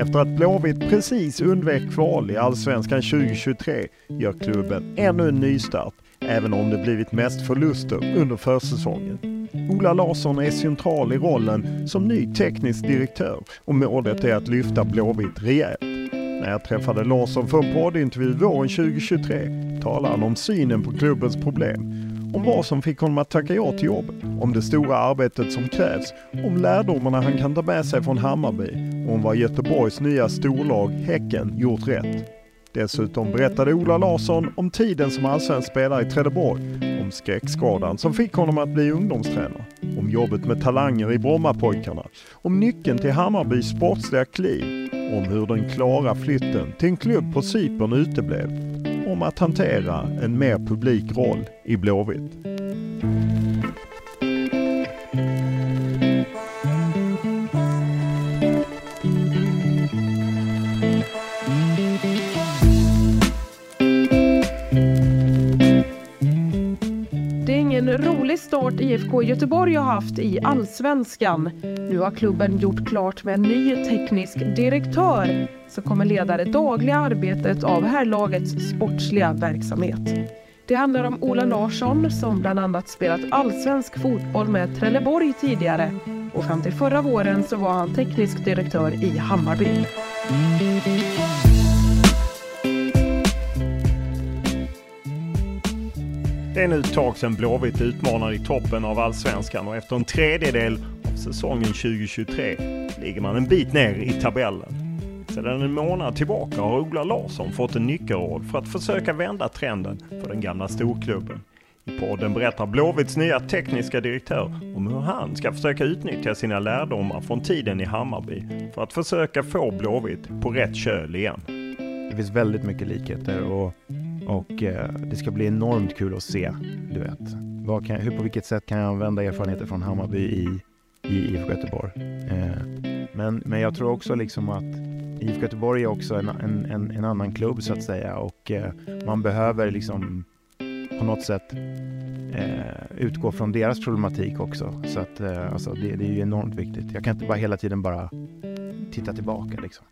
Efter att Blåvitt precis undvek kval i Allsvenskan 2023 gör klubben ännu en nystart, även om det blivit mest förluster under försäsongen. Ola Larsson är central i rollen som ny teknisk direktör och målet är att lyfta Blåvitt rejält. När jag träffade Larsson för en poddintervju våren 2023 talade han om synen på klubbens problem, om vad som fick honom att tacka ja till jobbet, om det stora arbetet som krävs, om lärdomarna han kan ta med sig från Hammarby. Och om vad Göteborgs nya storlag Häcken gjort rätt. Dessutom berättade Ola Larsson om tiden som allsvensk spelare i Trelleborg, om skräckskadan som fick honom att bli ungdomstränare, om jobbet med talanger i Brommapojkarna, om nyckeln till Hammarbys sportsliga kliv, om hur den klara flytten till en klubb på Cypern uteblev, om att hantera en mer publik roll i Blåvitt. Start IFK Göteborg har haft i allsvenskan. Nu har klubben gjort klart med en ny teknisk direktör som kommer leda det dagliga arbetet av herrlagets sportsliga verksamhet. Det handlar om Ola Larsson som bland annat spelat allsvensk fotboll med Trelleborg tidigare och fram till förra våren så var han teknisk direktör i Hammarby. Det är nu ett tag sedan Blåvitt utmanade i toppen av Allsvenskan och efter en tredjedel av säsongen 2023 ligger man en bit ner i tabellen. Sedan en månad tillbaka har Ola Larsson fått en nyckelroll för att försöka vända trenden för den gamla storklubben. I podden berättar Blåvitts nya tekniska direktör om hur han ska försöka utnyttja sina lärdomar från tiden i Hammarby för att försöka få Blåvitt på rätt köl igen. Det finns väldigt mycket likheter och, och eh, det ska bli enormt kul att se, du vet. Vad kan, hur, på vilket sätt kan jag använda erfarenheter från Hammarby i, i IFK Göteborg? Eh, men, men jag tror också liksom att IFK Göteborg är också en, en, en, en annan klubb så att säga och eh, man behöver liksom på något sätt eh, utgå från deras problematik också. Så att eh, alltså det, det är ju enormt viktigt. Jag kan inte bara hela tiden bara titta tillbaka liksom.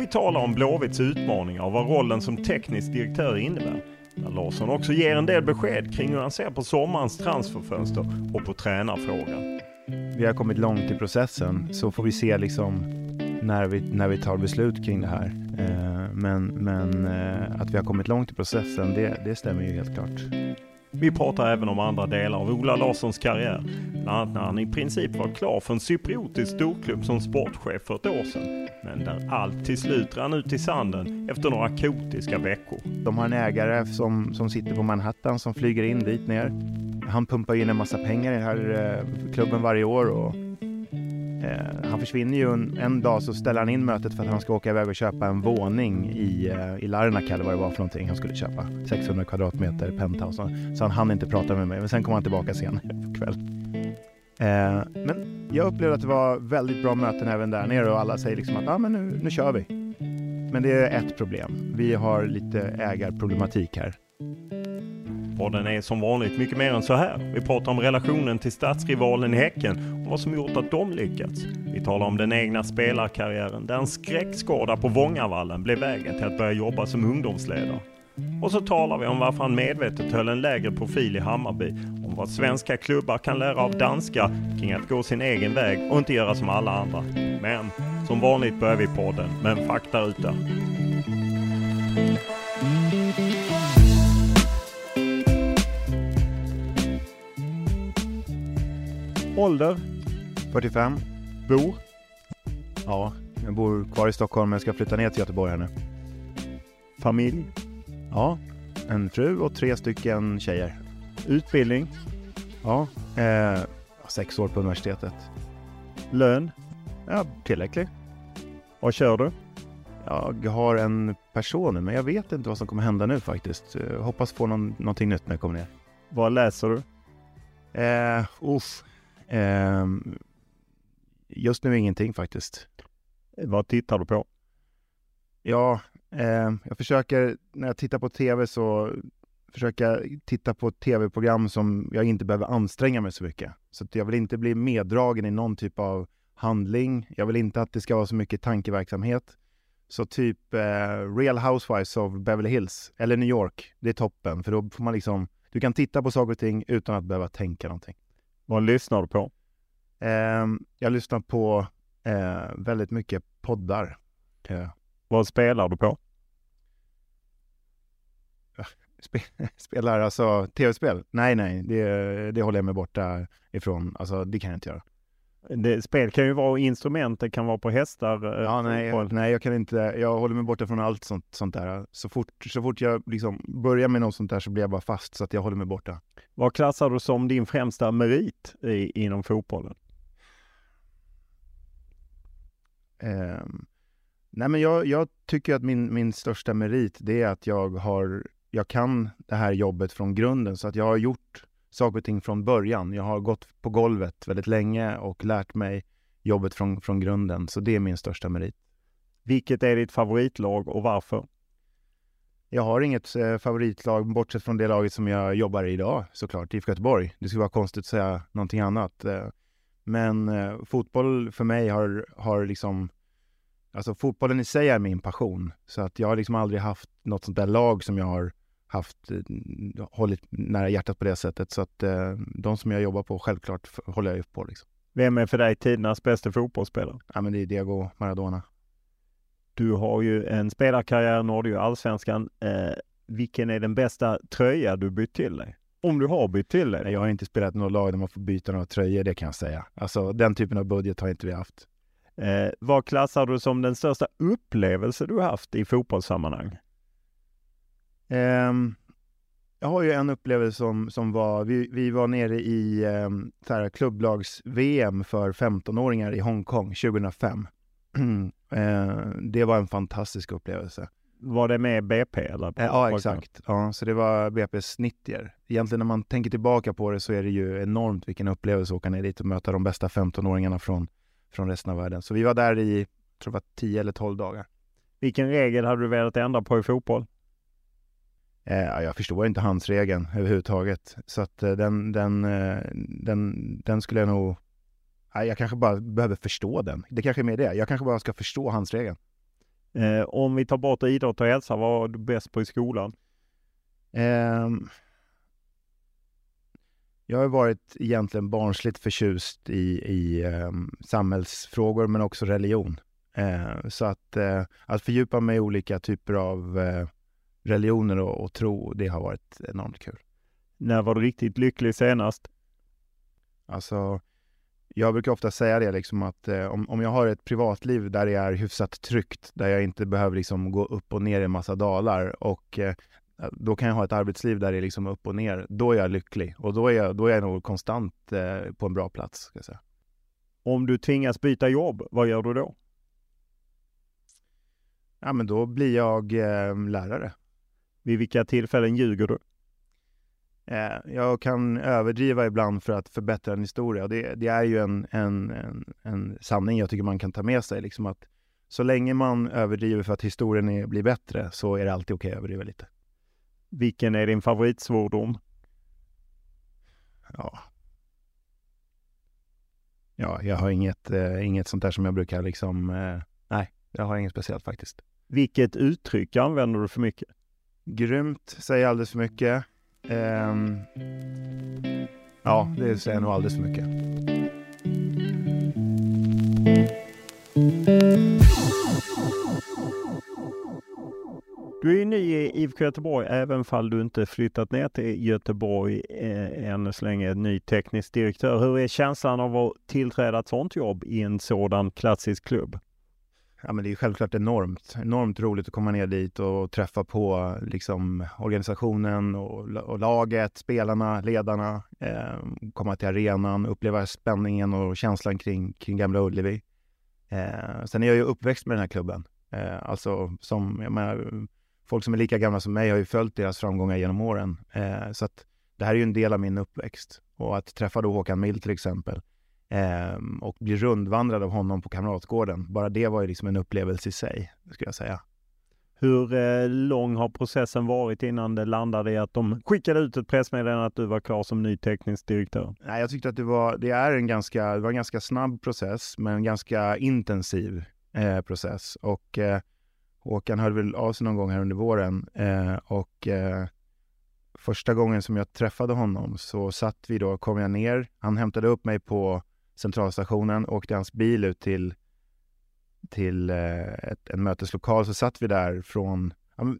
Vi talar om Blåvitts utmaningar och vad rollen som teknisk direktör innebär. Där Larsson också ger en del besked kring hur han ser på sommarens transferfönster och på tränarfrågan. Vi har kommit långt i processen så får vi se liksom när vi, när vi tar beslut kring det här. Eh, men men eh, att vi har kommit långt i processen, det, det stämmer ju helt klart. Vi pratar även om andra delar av Ola Larssons karriär. Bland annat när han i princip var klar för en cypriotisk storklubb som sportchef för ett år sedan. Men där allt till slut rann ut i sanden efter några kaotiska veckor. De har en ägare som, som sitter på Manhattan som flyger in dit ner. Han pumpar in en massa pengar i den här eh, klubben varje år och Eh, han försvinner ju en, en, dag så ställer han in mötet för att han ska åka iväg och köpa en våning i, eh, i Larnaca eller vad det var för någonting han skulle köpa. 600 kvadratmeter penthouse. Så han hann inte prata med mig men sen kom han tillbaka senare på kväll. Eh, men jag upplevde att det var väldigt bra möten även där nere och alla säger liksom att ah, men nu, nu kör vi. Men det är ett problem. Vi har lite ägarproblematik här. Podden är som vanligt mycket mer än så här. Vi pratar om relationen till stadsrivalen i Häcken och vad som gjort att de lyckats. Vi talar om den egna spelarkarriären där en skräckskada på Vångavallen blev vägen till att börja jobba som ungdomsledare. Och så talar vi om varför han medvetet höll en lägre profil i Hammarby, om vad svenska klubbar kan lära av danska kring att gå sin egen väg och inte göra som alla andra. Men som vanligt börjar vi podden med en faktaruta. Ålder? 45. Bor? Ja, jag bor kvar i Stockholm men jag ska flytta ner till Göteborg här nu. Familj? Ja, en fru och tre stycken tjejer. Utbildning? Ja, eh, sex år på universitetet. Lön? Ja, tillräcklig. Vad kör du? Jag har en person nu, men jag vet inte vad som kommer hända nu faktiskt. Jag hoppas få någon, någonting nytt när jag kommer ner. Vad läser du? Eh, uff. Eh, just nu ingenting faktiskt. Vad tittar du på? Ja, eh, jag försöker, när jag tittar på tv så försöker jag titta på tv-program som jag inte behöver anstränga mig så mycket. Så jag vill inte bli meddragen i någon typ av handling. Jag vill inte att det ska vara så mycket tankeverksamhet. Så typ eh, Real Housewives of Beverly Hills eller New York. Det är toppen, för då får man liksom, du kan titta på saker och ting utan att behöva tänka någonting. Vad lyssnar du på? Eh, jag lyssnar på eh, väldigt mycket poddar. Eh, vad spelar du på? Eh, spelar alltså tv-spel? Nej, nej, det, det håller jag mig borta ifrån. Alltså, det kan jag inte göra. Det, spel kan ju vara instrument, det kan vara på hästar. Eh, ja, nej, jag, nej, jag kan inte. Jag håller mig borta från allt sånt, sånt där. Så fort, så fort jag liksom börjar med något sånt där så blir jag bara fast så att jag håller mig borta. Vad klassar du som din främsta merit i, inom fotbollen? Um, nej, men jag, jag, tycker att min, min största merit det är att jag har jag kan det här jobbet från grunden så att jag har gjort saker och ting från början. Jag har gått på golvet väldigt länge och lärt mig jobbet från, från grunden. Så det är min största merit. Vilket är ditt favoritlag och varför? Jag har inget eh, favoritlag bortsett från det laget som jag jobbar i idag såklart, IFK Göteborg. Det skulle vara konstigt att säga någonting annat. Eh, men eh, fotboll för mig har, har liksom Alltså fotbollen i sig är min passion. Så att jag har liksom aldrig haft något sånt där lag som jag har haft, eh, hållit nära hjärtat på det sättet. Så att eh, de som jag jobbar på, självklart håller jag ju på liksom. Vem är för dig tidernas bästa fotbollsspelare? Ja, men det är Diego Maradona. Du har ju en spelarkarriär, nådde ju allsvenskan. Eh, vilken är den bästa tröja du bytt till dig? Om du har bytt till dig? Jag har inte spelat något lag där man får byta några tröjor, det kan jag säga. Alltså den typen av budget har inte vi haft. Eh, vad klassar du som den största upplevelse du haft i fotbollssammanhang? Um, jag har ju en upplevelse som, som var, vi, vi var nere i um, klubblags-VM för 15-åringar i Hongkong 2005. uh, det var en fantastisk upplevelse. Var det med BP eller? Uh, ja, exakt. Ja, så det var BP's 90 Egentligen när man tänker tillbaka på det så är det ju enormt vilken upplevelse att åka ner dit och möta de bästa 15-åringarna från, från resten av världen. Så vi var där i, tror var 10 eller 12 dagar. Vilken regel hade du velat ändra på i fotboll? Eh, jag förstår inte handsregeln överhuvudtaget. Så att eh, den, den, eh, den, den skulle jag nog... Eh, jag kanske bara behöver förstå den. Det kanske är mer det. Jag kanske bara ska förstå handsregeln. Eh, om vi tar bort idrott och hälsa, vad var du bäst på i skolan? Ehm, jag har varit egentligen barnsligt förtjust i, i um, samhällsfrågor men också religion. Uh, så att, att fördjupa mig i olika typer av religioner och, och, tro, det har varit enormt kul. När var du riktigt lycklig senast? Alltså, jag brukar ofta säga det liksom att om, om jag har ett privatliv där det är hyfsat tryggt, där jag inte behöver liksom gå upp och ner i en massa dalar och då kan jag ha ett arbetsliv där det är liksom upp och ner. Då är jag lycklig och då är jag, då är jag nog konstant eh, på en bra plats. Ska jag säga. Om du tvingas byta jobb, vad gör du då? Ja, men då blir jag eh, lärare. Vid vilka tillfällen ljuger du? Eh, jag kan överdriva ibland för att förbättra en historia. Det, det är ju en, en, en, en, sanning jag tycker man kan ta med sig. Liksom att så länge man överdriver för att historien är, blir bättre så är det alltid okej okay att överdriva lite. Vilken är din favoritsvordom? Ja. Ja, jag har inget, eh, inget sånt där som jag brukar liksom... Eh, nej, jag har inget speciellt faktiskt. Vilket uttryck använder du för mycket? Grymt säger alldeles för mycket. Um, ja, det säger nog alldeles för mycket. Du är ju ny i IFK Göteborg även fall du inte flyttat ner till Göteborg eh, så länge, ny teknisk direktör. Hur är känslan av att tillträda ett sådant jobb i en sådan klassisk klubb? Ja, men det är självklart enormt, enormt roligt att komma ner dit och träffa på liksom, organisationen och, och laget, spelarna, ledarna, eh, komma till arenan, uppleva spänningen och känslan kring, kring Gamla Ullevi. Eh, sen är jag ju uppväxt med den här klubben. Eh, alltså som, jag menar, folk som är lika gamla som mig har ju följt deras framgångar genom åren. Eh, så att det här är ju en del av min uppväxt. Och att träffa då Håkan Mild till exempel eh, och bli rundvandrad av honom på Kamratgården. Bara det var ju liksom en upplevelse i sig, skulle jag säga. Hur eh, lång har processen varit innan det landade i att de skickade ut ett pressmeddelande att du var klar som ny teknisk direktör? Nej, jag tyckte att det var, det är en ganska, det var en ganska snabb process, men en ganska intensiv eh, process. Och eh, Håkan hörde väl av sig någon gång här under våren eh, och eh, första gången som jag träffade honom så satt vi då, kom jag ner, han hämtade upp mig på centralstationen, åkte hans bil ut till, till eh, ett, en möteslokal, så satt vi där från, ja,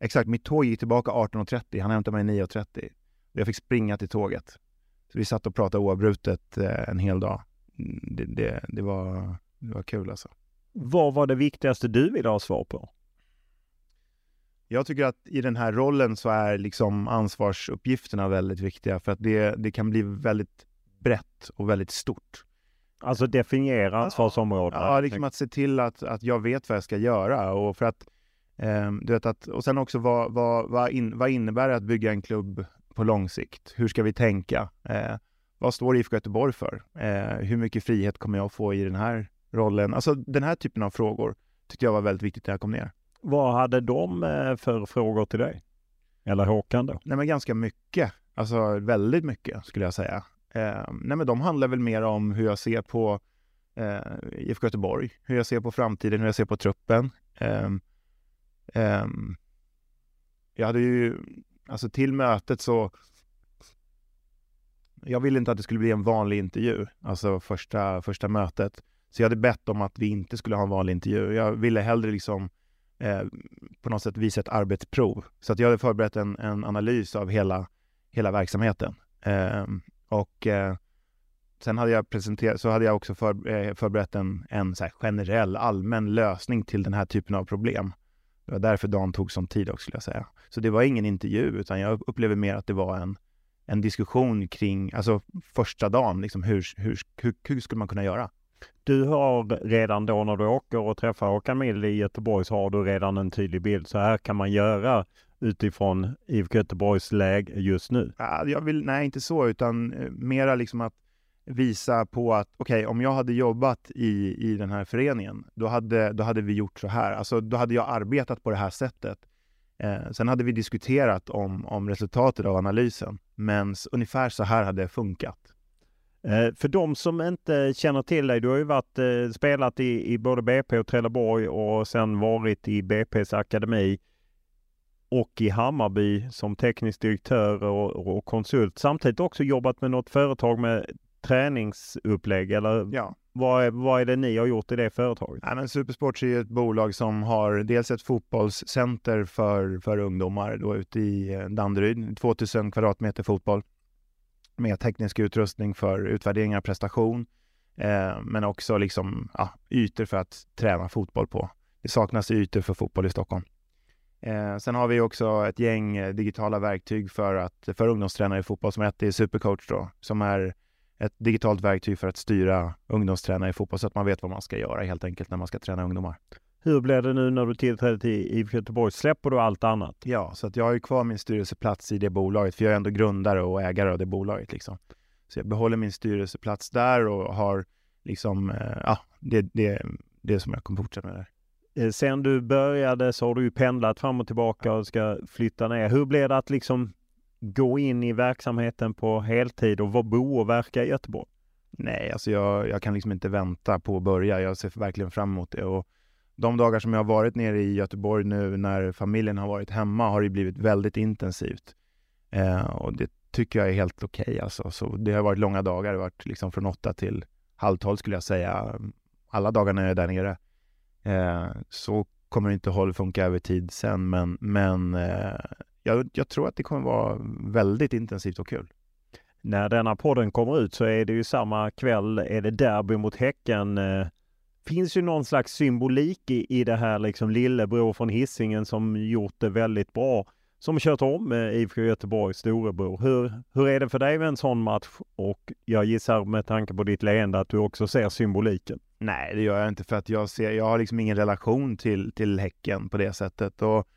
exakt, mitt tåg gick tillbaka 18.30, han hämtade mig 9.30. Jag fick springa till tåget. Så vi satt och pratade oavbrutet eh, en hel dag. Mm, det, det, det, var, det var kul alltså. Vad var det viktigaste du ville ha svar på? Jag tycker att i den här rollen så är liksom ansvarsuppgifterna väldigt viktiga för att det, det kan bli väldigt brett och väldigt stort. Alltså definiera ansvarsområdena? Ja, liksom att se till att, att jag vet vad jag ska göra och för att eh, du vet att, och sen också vad, vad, vad, in, vad innebär det att bygga en klubb på lång sikt? Hur ska vi tänka? Eh, vad står IFK Göteborg för? Eh, hur mycket frihet kommer jag få i den här rollen? Alltså den här typen av frågor tyckte jag var väldigt viktigt när jag kom ner. Vad hade de eh, för frågor till dig? Eller Håkan då? Nej men ganska mycket. Alltså väldigt mycket skulle jag säga. Eh, nej men de handlar väl mer om hur jag ser på eh, IFK Göteborg, hur jag ser på framtiden, hur jag ser på truppen. Eh, eh, jag hade ju, alltså till mötet så jag ville inte att det skulle bli en vanlig intervju, alltså första, första mötet. Så jag hade bett om att vi inte skulle ha en vanlig intervju. Jag ville hellre liksom eh, på något sätt visa ett arbetsprov. Så att jag hade förberett en, en analys av hela, hela verksamheten. Eh, och eh, sen hade jag presenterat, så hade jag också för, eh, förberett en, en så generell allmän lösning till den här typen av problem. Det var därför dagen tog sån tid också skulle jag säga. Så det var ingen intervju utan jag upplever mer att det var en, en diskussion kring, alltså första dagen, liksom hur, hur, hur, hur skulle man kunna göra? Du har redan då när du åker och träffar Håkan Mild i Göteborg så har du redan en tydlig bild. Så här kan man göra utifrån IFK Göteborgs läge just nu? Jag vill, nej, inte så, utan eh, mera liksom att visa på att okej, okay, om jag hade jobbat i, i den här föreningen, då hade, då hade vi gjort så här. Alltså, då hade jag arbetat på det här sättet. Eh, sen hade vi diskuterat om, om resultatet av analysen, men ungefär så här hade det funkat. Eh, för de som inte känner till dig, du har ju varit, eh, spelat i, i både BP och Trelleborg och sen varit i BP's akademi och i Hammarby som teknisk direktör och, och, konsult. Samtidigt också jobbat med något företag med träningsupplägg eller ja. vad, är, vad är det ni har gjort i det företaget? Ja, men Supersports är ett bolag som har dels ett fotbollscenter för, för ungdomar då ute i eh, Danderyd, 2000 kvadratmeter fotboll med teknisk utrustning för utvärdering av prestation, eh, men också liksom, ja, ytor för att träna fotboll på. Det saknas ytor för fotboll i Stockholm. Eh, sen har vi också ett gäng eh, digitala verktyg för, att, för ungdomstränare i fotboll som är Supercoach då, som är ett digitalt verktyg för att styra ungdomstränare i fotboll så att man vet vad man ska göra helt enkelt när man ska träna ungdomar. Hur blir det nu när du tillträder till IFK Göteborg? Släpper du allt annat? Ja, så att jag har ju kvar min styrelseplats i det bolaget, för jag är ändå grundare och ägare av det bolaget. Liksom. Så jag behåller min styrelseplats där och har liksom, eh, ja, det, det, det som jag kommer fortsätta med där. Eh, sen du började så har du ju pendlat fram och tillbaka och ska flytta ner. Hur blir det att liksom gå in i verksamheten på heltid och bo och verka i Göteborg? Nej, alltså jag, jag kan liksom inte vänta på att börja. Jag ser verkligen fram emot det. Och de dagar som jag har varit nere i Göteborg nu när familjen har varit hemma har det blivit väldigt intensivt. Eh, och det tycker jag är helt okej okay, alltså. Så det har varit långa dagar. Det har varit liksom från åtta till halv tolv skulle jag säga. Alla dagar när jag är där nere. Eh, så kommer det inte att funka över tid sen, men, men eh, jag, jag, tror att det kommer vara väldigt intensivt och kul. När denna podden kommer ut så är det ju samma kväll, är det derby mot Häcken. Eh, finns ju någon slags symbolik i, i det här liksom lillebror från hissingen som gjort det väldigt bra. Som kört om eh, IFK Göteborgs storebror. Hur, hur är det för dig med en sån match? Och jag gissar med tanke på ditt leende att du också ser symboliken. Nej, det gör jag inte för att jag ser, jag har liksom ingen relation till, till Häcken på det sättet. Och,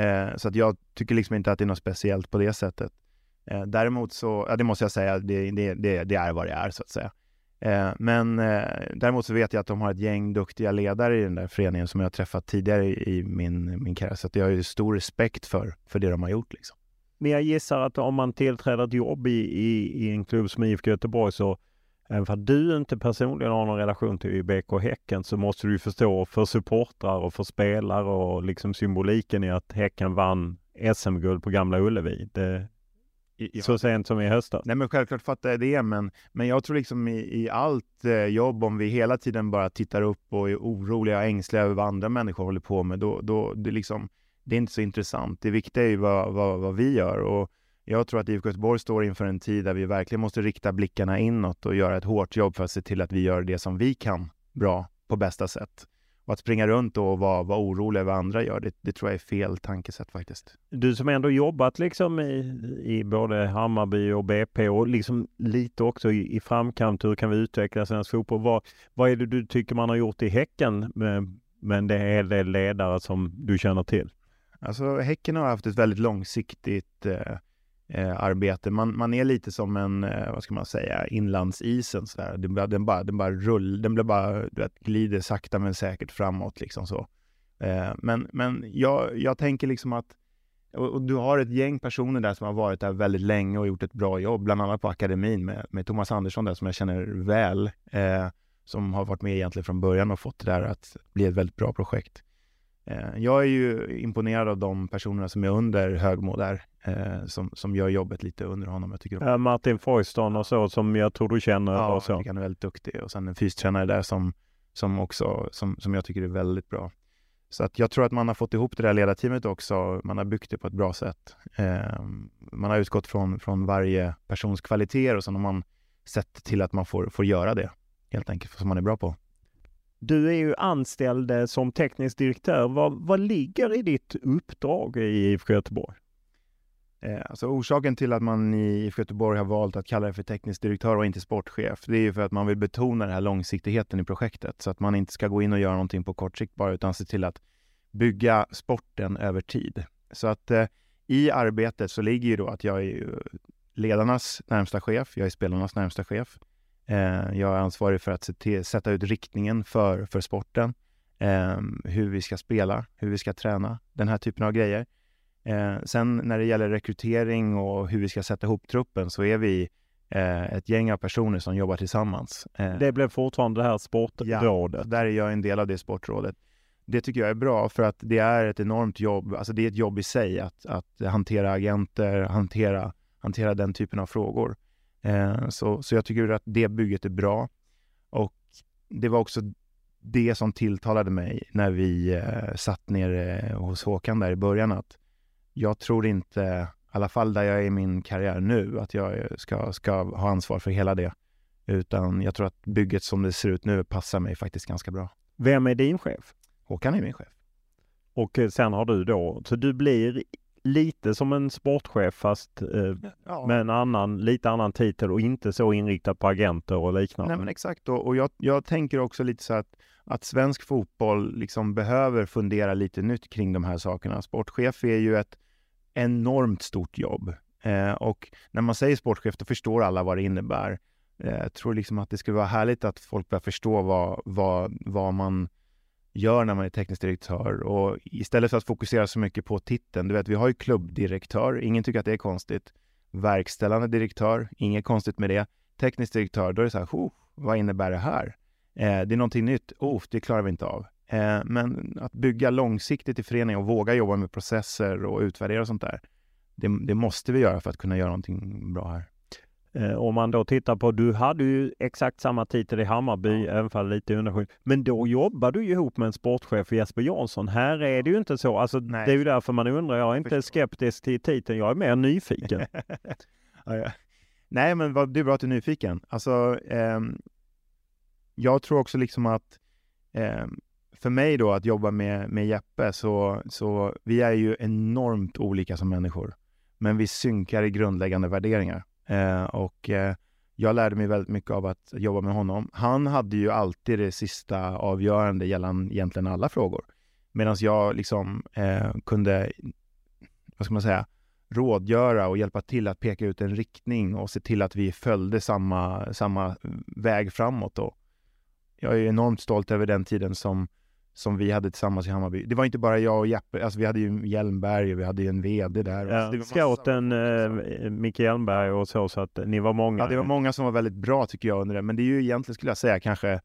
eh, så att jag tycker liksom inte att det är något speciellt på det sättet. Eh, däremot så, ja det måste jag säga, det, det, det, det är vad det är så att säga. Eh, men eh, däremot så vet jag att de har ett gäng duktiga ledare i den där föreningen som jag har träffat tidigare i, i min, min karriär. Så att jag har ju stor respekt för, för det de har gjort. Liksom. Men jag gissar att om man tillträder ett jobb i, i, i en klubb som IFK Göteborg så Även för du inte personligen har någon relation till BK Häcken så måste du förstå för supportrar och för spelare och liksom symboliken i att Häcken vann SM-guld på Gamla Ullevi. Det, ja. Så sent som i höstas. Nej men självklart fattar jag det men, men jag tror liksom i, i allt eh, jobb om vi hela tiden bara tittar upp och är oroliga och ängsliga över vad andra människor håller på med då, då det liksom det är inte så intressant. Det viktiga är ju vad, vad, vad vi gör och jag tror att IFK Göteborg står inför en tid där vi verkligen måste rikta blickarna inåt och göra ett hårt jobb för att se till att vi gör det som vi kan bra på bästa sätt. Och att springa runt och vara, vara orolig över vad andra gör, det, det, tror jag är fel tankesätt faktiskt. Du som ändå jobbat liksom i, i både Hammarby och BP och liksom lite också i, i framkant, hur kan vi utveckla svensk fotboll? Vad, vad är det du tycker man har gjort i Häcken med, med en hel del ledare som du känner till? Alltså Häcken har haft ett väldigt långsiktigt eh, eh, arbete. Man, man är lite som en, eh, vad ska man säga, inlandsisen sådär. Den, den bara, den bara rull, den blir bara, du vet, glider sakta men säkert framåt liksom så. Eh, men men jag, jag tänker liksom att, och, och, du har ett gäng personer där som har varit där väldigt länge och gjort ett bra jobb, bland annat på akademin med, med Thomas Andersson där som jag känner väl, eh, som har varit med egentligen från början och fått det där att bli ett väldigt bra projekt. Eh, jag är ju imponerad av de personerna som är under Högmo där, eh, som, som gör jobbet lite under honom. Jag tycker de... Martin Foyston och så, som jag tror du känner. Ja, och så. jag tycker han är väldigt duktig. Och sen en fystränare där som, som också, som, som jag tycker är väldigt bra. Så att jag tror att man har fått ihop det där ledarteamet också. Man har byggt det på ett bra sätt. Eh, man har utgått från, från varje persons kvaliteter och sen har man sett till att man får, får göra det helt enkelt, som man är bra på. Du är ju anställd eh, som teknisk direktör. Vad, vad ligger i ditt uppdrag i IFK Göteborg? Eh, alltså orsaken till att man i IFK Göteborg har valt att kalla det för teknisk direktör och inte sportchef, det är ju för att man vill betona den här långsiktigheten i projektet. Så att man inte ska gå in och göra någonting på kort sikt bara, utan se till att bygga sporten över tid. Så att eh, i arbetet så ligger ju då att jag är ledarnas närmsta chef, jag är spelarnas närmsta chef. Eh, jag är ansvarig för att till, sätta ut riktningen för, för sporten, eh, hur vi ska spela, hur vi ska träna, den här typen av grejer. Eh, sen när det gäller rekrytering och hur vi ska sätta ihop truppen så är vi ett gäng av personer som jobbar tillsammans. Det blev fortfarande det här sportrådet? Ja, där är jag en del av det sportrådet. Det tycker jag är bra för att det är ett enormt jobb, alltså det är ett jobb i sig att, att hantera agenter, hantera, hantera den typen av frågor. Eh, så, så jag tycker att det bygget är bra. Och det var också det som tilltalade mig när vi eh, satt ner hos Håkan där i början. Att jag tror inte, i alla fall där jag är i min karriär nu, att jag ska, ska ha ansvar för hela det. Utan jag tror att bygget som det ser ut nu passar mig faktiskt ganska bra. Vem är din chef? Håkan är min chef. Och eh, sen har du då, så du blir lite som en sportchef fast eh, Ja. med en annan, lite annan titel och inte så inriktad på agenter och liknande. Nej men exakt och, och jag, jag tänker också lite så att, att svensk fotboll liksom behöver fundera lite nytt kring de här sakerna. Sportchef är ju ett enormt stort jobb eh, och när man säger sportchef då förstår alla vad det innebär. Eh, jag tror liksom att det skulle vara härligt att folk börjar förstå vad, vad, vad man gör när man är teknisk direktör och istället för att fokusera så mycket på titeln. Du vet, vi har ju klubbdirektör, ingen tycker att det är konstigt. Verkställande direktör, inget konstigt med det. Teknisk direktör, då är det så här, oh, vad innebär det här? Eh, det är någonting nytt, oh, det klarar vi inte av. Eh, men att bygga långsiktigt i föreningen och våga jobba med processer och utvärdera och sånt där, det, det måste vi göra för att kunna göra någonting bra här. Eh, om man då tittar på, du hade ju exakt samma titel i Hammarby, Ja. även fall lite undanskymt. Men då jobbar du ju ihop med en sportchef Jesper Jansson. Här är det ju inte så. Alltså, Nej. det är ju därför man undrar. Jag är inte Förstår. skeptisk till titeln, jag är mer nyfiken. Ja, ja. Nej, men vad, det är bra att du är nyfiken. Alltså, ehm, jag tror också liksom att ehm, för mig då att jobba med, med Jeppe så, så vi är ju enormt olika som människor. Men vi synkar i grundläggande värderingar. Eh, och eh, jag lärde mig väldigt mycket av att jobba med honom. Han hade ju alltid det sista avgörande gällande egentligen alla frågor. Medan jag liksom eh, kunde, vad ska man säga, rådgöra och hjälpa till att peka ut en riktning och se till att vi följde samma, samma väg framåt. Och jag är enormt stolt över den tiden som, som vi hade tillsammans i Hammarby. Det var inte bara jag och Jeppe, alltså vi hade ju Hjelmberg och vi hade ju en VD där. Ja, Alltså, det var massa- Scouten eh, Micke Hjelmberg och så, så att ni var många. Ja, det var många som var väldigt bra tycker jag under det, men det är ju egentligen skulle jag säga kanske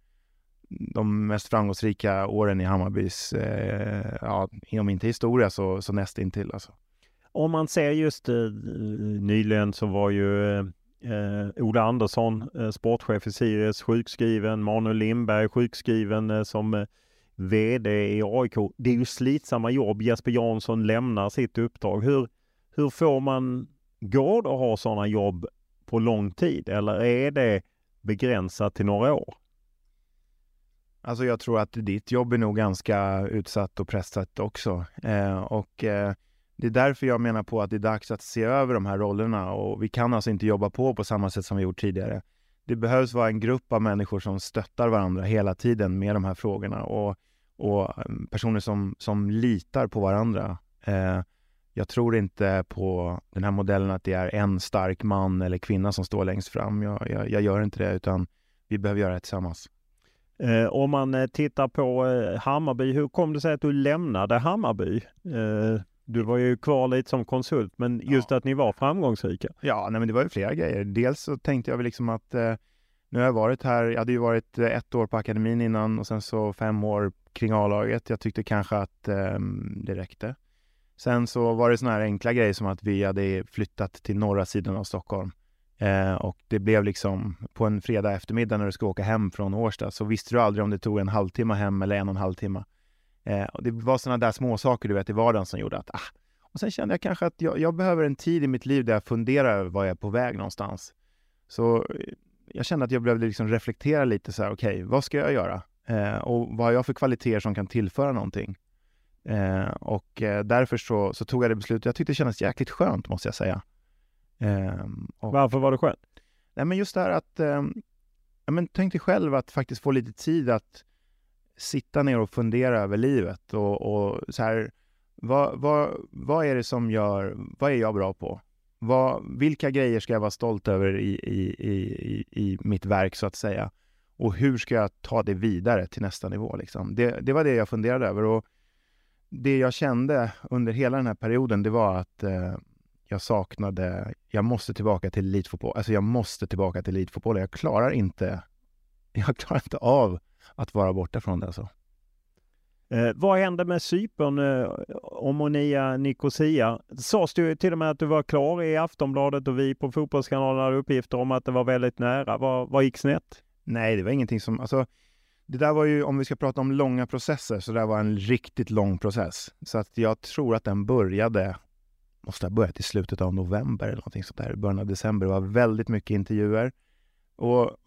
de mest framgångsrika åren i Hammarbys, eh, ja, om inte historia så, så nästintill alltså. Om man ser just eh, nyligen så var ju eh, eh, Ola Andersson, eh, sportchef i Sirius, sjukskriven. Manuel Lindberg sjukskriven eh, som eh, VD i AIK. Det är ju slitsamma jobb. Jesper Jansson lämnar sitt uppdrag. Hur, hur får man, går det att ha sådana jobb på lång tid eller är det begränsat till några år? Alltså jag tror att ditt jobb är nog ganska utsatt och pressat också. Eh, och eh, det är därför jag menar på att det är dags att se över de här rollerna och vi kan alltså inte jobba på på samma sätt som vi gjort tidigare. Det behövs vara en grupp av människor som stöttar varandra hela tiden med de här frågorna och, och eh, personer som, som litar på varandra. Eh, jag tror inte på den här modellen att det är en stark man eller kvinna som står längst fram. Jag, jag, jag gör inte det utan vi behöver göra det tillsammans. Eh, om man eh, tittar på eh, Hammarby, hur kom det sig att du lämnade Hammarby? Eh, du var ju kvar lite som konsult, men just Ja. att ni var framgångsrika. Ja, nej, men det var ju flera grejer. Dels så tänkte jag väl liksom att eh, nu har jag varit här, jag hade ju varit ett år på akademin innan och sen så fem år kring A-laget. Jag tyckte kanske att eh, det räckte. Sen så var det såna här enkla grejer som att vi hade flyttat till norra sidan av Stockholm. Eh, och det blev liksom på en fredag eftermiddag när du ska åka hem från Årsta så visste du aldrig om det tog en halvtimme hem eller en och en halv timme. Eh, och det var sådana där små saker du vet i vardagen som gjorde att ah. Och sen kände jag kanske att jag, jag behöver en tid i mitt liv där jag funderar över var jag är på väg någonstans. Så eh, jag kände att jag behövde liksom reflektera lite så här, okej, vad ska jag göra? Eh, och vad har jag för kvaliteter som kan tillföra någonting? Eh, och eh, därför så, så tog jag det beslutet. Jag tyckte det kändes jäkligt skönt måste jag säga. Eh, och, Varför var det skönt? Nej, men just det här att, eh, ja, men tänk dig själv att faktiskt få lite tid att sitta ner och fundera över livet och, och så här, vad, vad, vad är det som gör, vad är jag bra på? Vad, vilka grejer ska jag vara stolt över i, i, i, i, i mitt verk så att säga? Och hur ska jag ta det vidare till nästa nivå? Liksom? Det, det var det jag funderade över och det jag kände under hela den här perioden, det var att eh, jag saknade, jag måste tillbaka till elitfotboll. Alltså jag måste tillbaka till elitfotboll. Jag klarar inte, jag klarar inte av att vara borta från det. Alltså. Eh, vad hände med Cypern, eh, Omonia Nicosia? Sades det till och med att du var klar i Aftonbladet och vi på Fotbollskanalen hade uppgifter om att det var väldigt nära. Vad, vad gick snett? Nej, det var ingenting som, alltså det där var ju, om vi ska prata om långa processer, så det där var en riktigt lång process. Så att jag tror att den började, måste ha börjat i slutet av november eller någonting sånt där, början av december. Det var väldigt mycket intervjuer. Och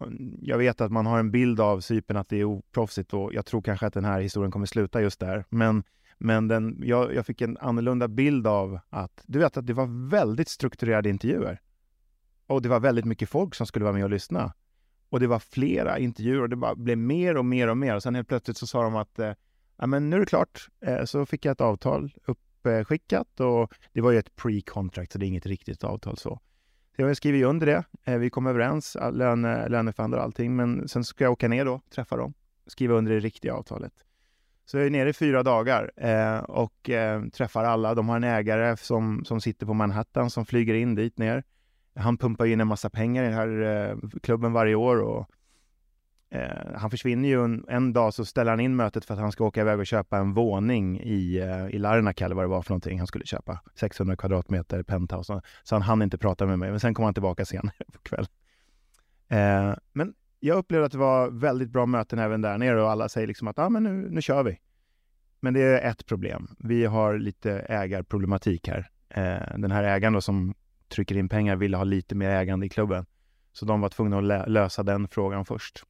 jag vet att man har en bild av Cypern att det är oproffsigt och jag tror kanske att den här historien kommer sluta just där. Men, Men den, jag, jag fick en annorlunda bild av att, du vet att det var väldigt strukturerade intervjuer. Och det var väldigt mycket folk som skulle vara med och lyssna. Och det var flera intervjuer och det bara blev mer och mer och mer. Och sen helt plötsligt så sa de att eh, ja, men nu är det klart. Eh, så fick jag ett avtal uppskickat och det var ju ett pre-contract så det är inget riktigt avtal så. Jag har skrivit under det. Eh, vi kom överens, löne, löneförhandlar och allting. Men sen ska jag åka ner då, träffa dem, skriva under det riktiga avtalet. Så jag är nere i fyra dagar eh, och eh, träffar alla. De har en ägare som, som sitter på Manhattan som flyger in dit ner. Han pumpar in en massa pengar i den här eh, klubben varje år och eh, han försvinner ju en, en, dag så ställer han in mötet för att han ska åka iväg och köpa en våning i, eh, i Larnaca eller vad det var för någonting han skulle köpa. 600 kvadratmeter penthouse. Så han hann inte prata med mig, men sen kom han tillbaka senare på kvällen. Eh, men jag upplevde att det var väldigt bra möten även där nere och alla säger liksom att ah, men nu, nu kör vi. Men det är ett problem. Vi har lite ägarproblematik här. Eh, den här ägaren då som trycker in pengar ville ha lite mer ägande i klubben. Så de var tvungna att lösa den frågan först.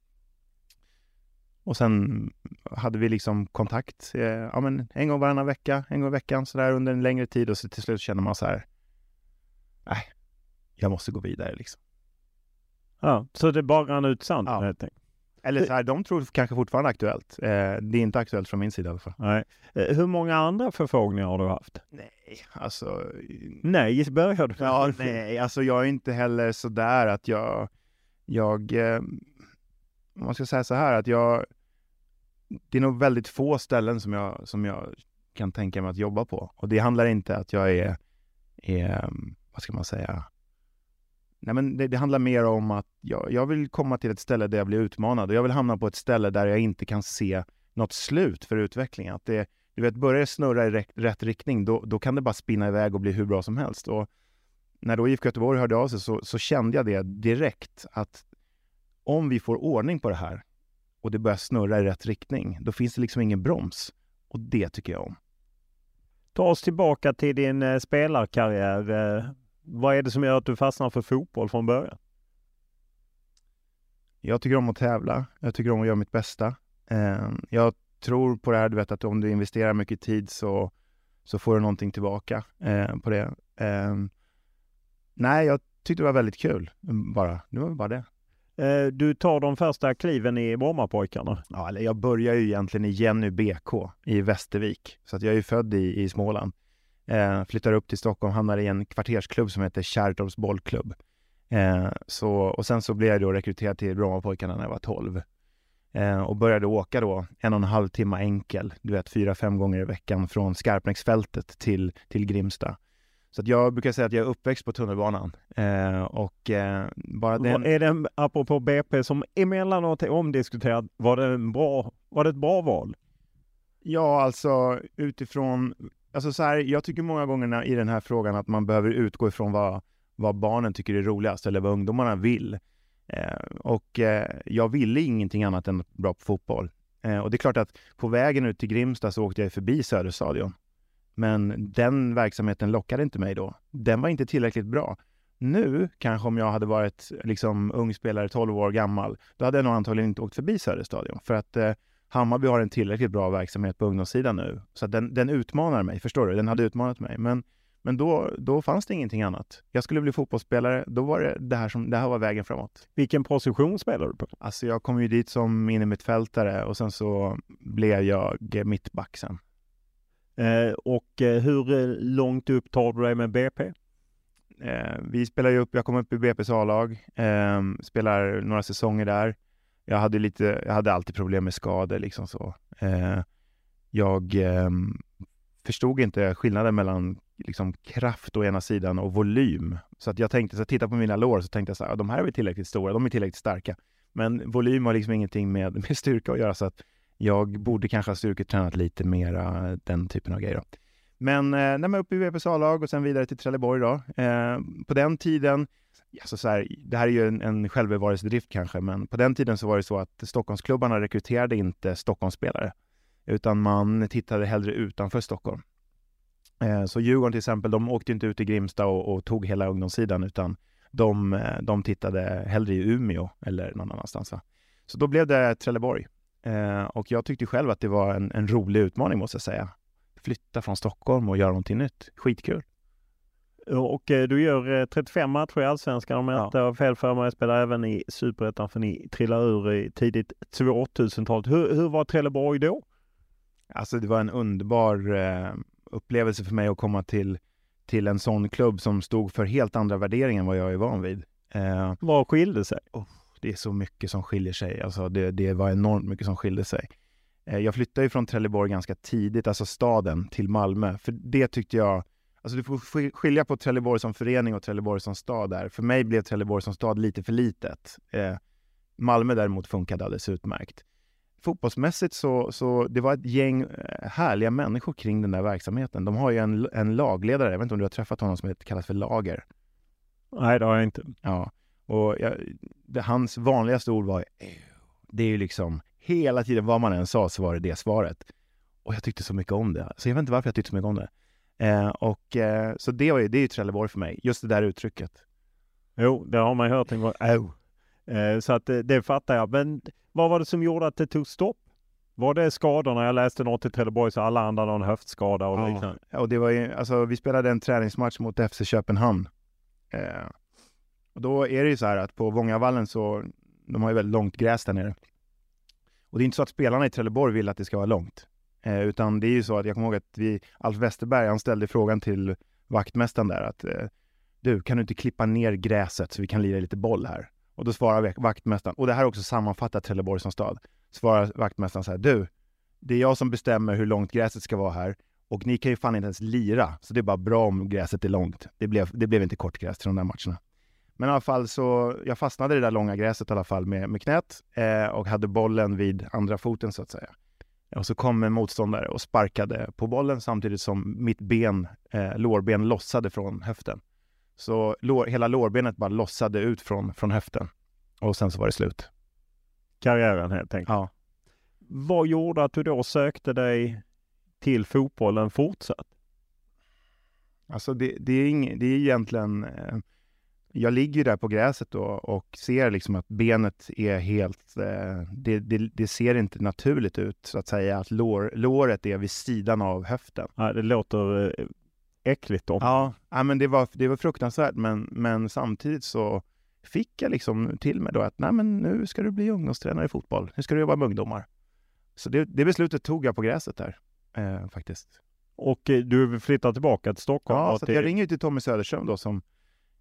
Och sen hade vi liksom kontakt eh, ja, men en gång varannan vecka, en gång i veckan sådär under en längre tid och så till slut känner man så här, nej, jag måste gå vidare liksom. Ja, så det bara rann ut sand ja. helt enkelt. Eller så här, de tror kanske fortfarande aktuellt. Eh, det är inte aktuellt från min sida i alla fall. Nej. Eh, hur många andra förfrågningar har du haft? Nej, alltså... Nej, börjar du? Ja, nej, alltså jag är inte heller så där att jag... Jag... Eh, man ska säga så här att jag... Det är nog väldigt få ställen som jag, som jag kan tänka mig att jobba på. Och det handlar inte att jag är, är vad ska man säga, Nej, men det, det, handlar mer om att jag, jag vill komma till ett ställe där jag blir utmanad och jag vill hamna på ett ställe där jag inte kan se något slut för utvecklingen. Att det, du vet, börjar det snurra i rätt, rätt riktning, då, då kan det bara spinna iväg och bli hur bra som helst. Och när då IFK Göteborg hörde av sig så, så kände jag det direkt att om vi får ordning på det här och det börjar snurra i rätt riktning, då finns det liksom ingen broms. Och det tycker jag om. Ta oss tillbaka till din eh, spelarkarriär. Eh, vad är det som gör att du fastnar för fotboll från början? Jag tycker om att tävla. Jag tycker om att göra mitt bästa. Ehm, jag tror på det här, du vet att om du investerar mycket tid så, så får du någonting tillbaka eh, på det. Ehm, nej, jag tyckte det var väldigt kul bara. Det var bara det. Eh, du tar de första kliven i Brommapojkarna? Ja, jag börjar ju egentligen i Jenny BK i Västervik. Så att jag är född i, i Småland. Eh, flyttar upp till Stockholm, hamnar i en kvartersklubb som heter Kärrtorps bollklubb. Eh, så, och sen så blev jag då rekryterad till Brommapojkarna när jag var 12. Eh, och började åka då en och en halv timme enkel, du vet fyra, fem gånger i veckan från Skarpnäcksfältet till, till Grimsta. Så att jag brukar säga att jag är uppväxt på tunnelbanan. Eh, och eh, bara den... Är det, apropå BP som emellanåt är omdiskuterad, var det, en bra, var det ett bra val? Ja, alltså utifrån Alltså så här, jag tycker många gånger i den här frågan att man behöver utgå ifrån vad, vad barnen tycker är roligast eller vad ungdomarna vill. Eh, och eh, jag ville ingenting annat än att bra på fotboll. Eh, och det är klart att på vägen ut till Grimsta så åkte jag förbi Söderstadion. Men den verksamheten lockade inte mig då. Den var inte tillräckligt bra. Nu, kanske om jag hade varit liksom ung spelare, 12 år gammal, då hade jag nog antagligen inte åkt förbi Söderstadion. För att eh, Hammarby har en tillräckligt bra verksamhet på ungdomssidan nu. Så den, den utmanar mig, förstår du? Den hade utmanat mig. Men, men då, då fanns det ingenting annat. Jag skulle bli fotbollsspelare, då var det det här som, det här var vägen framåt. Vilken position spelar du på? Alltså jag kom ju dit som innermittfältare och sen så blev jag mittback sen. Eh, och eh, hur långt upp tar du dig med BP? Eh, vi spelar ju upp, jag kom upp i BP's A-lag, eh, spelar några säsonger där jag hade lite, jag hade alltid problem med skador liksom så. Eh, jag eh, förstod inte skillnaden mellan liksom kraft å ena sidan och volym. Så att jag tänkte, så jag tittade på mina lår så tänkte jag så här, de här är väl tillräckligt stora, de är tillräckligt starka. Men volym har liksom ingenting med, med styrka att göra så att jag borde kanske ha styrketränat lite mera den typen av grejer. Då. Men eh, när man är uppe i VPS A-lag och sen vidare till Trelleborg då. Eh, på den tiden alltså så här, det här är ju en, en självbevarelsedrift kanske, men på den tiden så var det så att Stockholmsklubbarna rekryterade inte Stockholmsspelare, utan man tittade hellre utanför Stockholm. Eh, så Djurgården till exempel, de åkte inte ut till Grimsta och, och tog hela ungdomssidan, utan de, eh, de tittade hellre i Umeå eller någon annanstans. Va? Så då blev det Trelleborg. Eh, och jag tyckte själv att det var en, en rolig utmaning måste jag säga. flytta från Stockholm och göra någonting nytt. Skitkul. Och eh, du gör 35 eh, matcher i Allsvenskan om jag inte har fel för mig. Spelar även i Superettan för ni trillar ur i tidigt 2000-talet. Hur, hur var Trelleborg då? Alltså det var en underbar eh, upplevelse för mig att komma till, till en sån klubb som stod för helt andra värderingar än vad jag är van vid. Eh, vad skilde sig? Oh, det är så mycket som skiljer sig. Alltså det, det var enormt mycket som skilde sig. Eh, jag flyttade ju från Trelleborg ganska tidigt, alltså staden, till Malmö. För det tyckte jag Alltså du får skilja på Trelleborg som förening och Trelleborg som stad där. För mig blev Trelleborg som stad lite för litet. Eh, Malmö däremot funkade alldeles utmärkt. Fotbollsmässigt så, så det var ett gäng eh, härliga människor kring den där verksamheten. De har ju en, en lagledare, jag vet inte om du har träffat honom, som kallas för Lager. Nej, det har jag inte. Ja, och jag, det, hans vanligaste ord var det är ju liksom hela tiden vad man än sa så var det det svaret. Och jag tyckte så mycket om det. Så jag vet inte varför jag tyckte så mycket om det. Eh, och, eh, så det, var ju, det är ju Trelleborg för mig, just det där uttrycket. Jo, det har man hört en gång. Oh. Eh, så att det, det fattar jag. Men vad var det som gjorde att det tog stopp? Var det skadorna? Jag läste något i Trelleborg så alla andra någon höftskada och ja. liknande. Ja, och det var ju, alltså vi spelade en träningsmatch mot FC Köpenhamn. Eh, och då är det ju så här att på Vångavallen så, de har ju väldigt långt gräs där nere. Och det är inte så att spelarna i Trelleborg vill att det ska vara långt. Eh, utan det är ju så att jag kommer ihåg att vi, Alf Westerberg, han ställde frågan till vaktmästaren där att eh, du, kan du inte klippa ner gräset så vi kan lira lite boll här? Och då svarar vaktmästaren, och det här är också sammanfattat Trelleborg som stad, svarar vaktmästaren så här, du, det är jag som bestämmer hur långt gräset ska vara här och ni kan ju fan inte ens lira, så det är bara bra om gräset är långt. Det blev, det blev inte kortgräs till de där matcherna. Men i alla fall så, jag fastnade i det där långa gräset i alla fall med, med knät eh, och hade bollen vid andra foten så att säga. Och så kom en motståndare och sparkade på bollen samtidigt som mitt ben, eh, lårben lossade från höften. Så lår, hela lårbenet bara lossade ut från, från höften. Och sen så var det slut. Karriären helt enkelt. Ja. Vad gjorde att du då sökte dig till fotbollen fortsatt? Alltså det, det är, ing, det är egentligen eh, jag ligger där på gräset då och ser liksom att benet är helt... Eh, det, det, det, ser inte naturligt ut, så att säga, att lår, låret är vid sidan av höften. Ja, det låter eh, äckligt då. Ja, ja men det var, det var fruktansvärt, men, men samtidigt så fick jag liksom till mig då att Nej, men nu ska du bli ungdomstränare i fotboll. Nu ska du jobba med ungdomar. Så det, det beslutet tog jag på gräset där, eh, faktiskt. Och eh, du flyttar tillbaka till Stockholm? Ja, så till... jag ringer till Tommy Söderström då som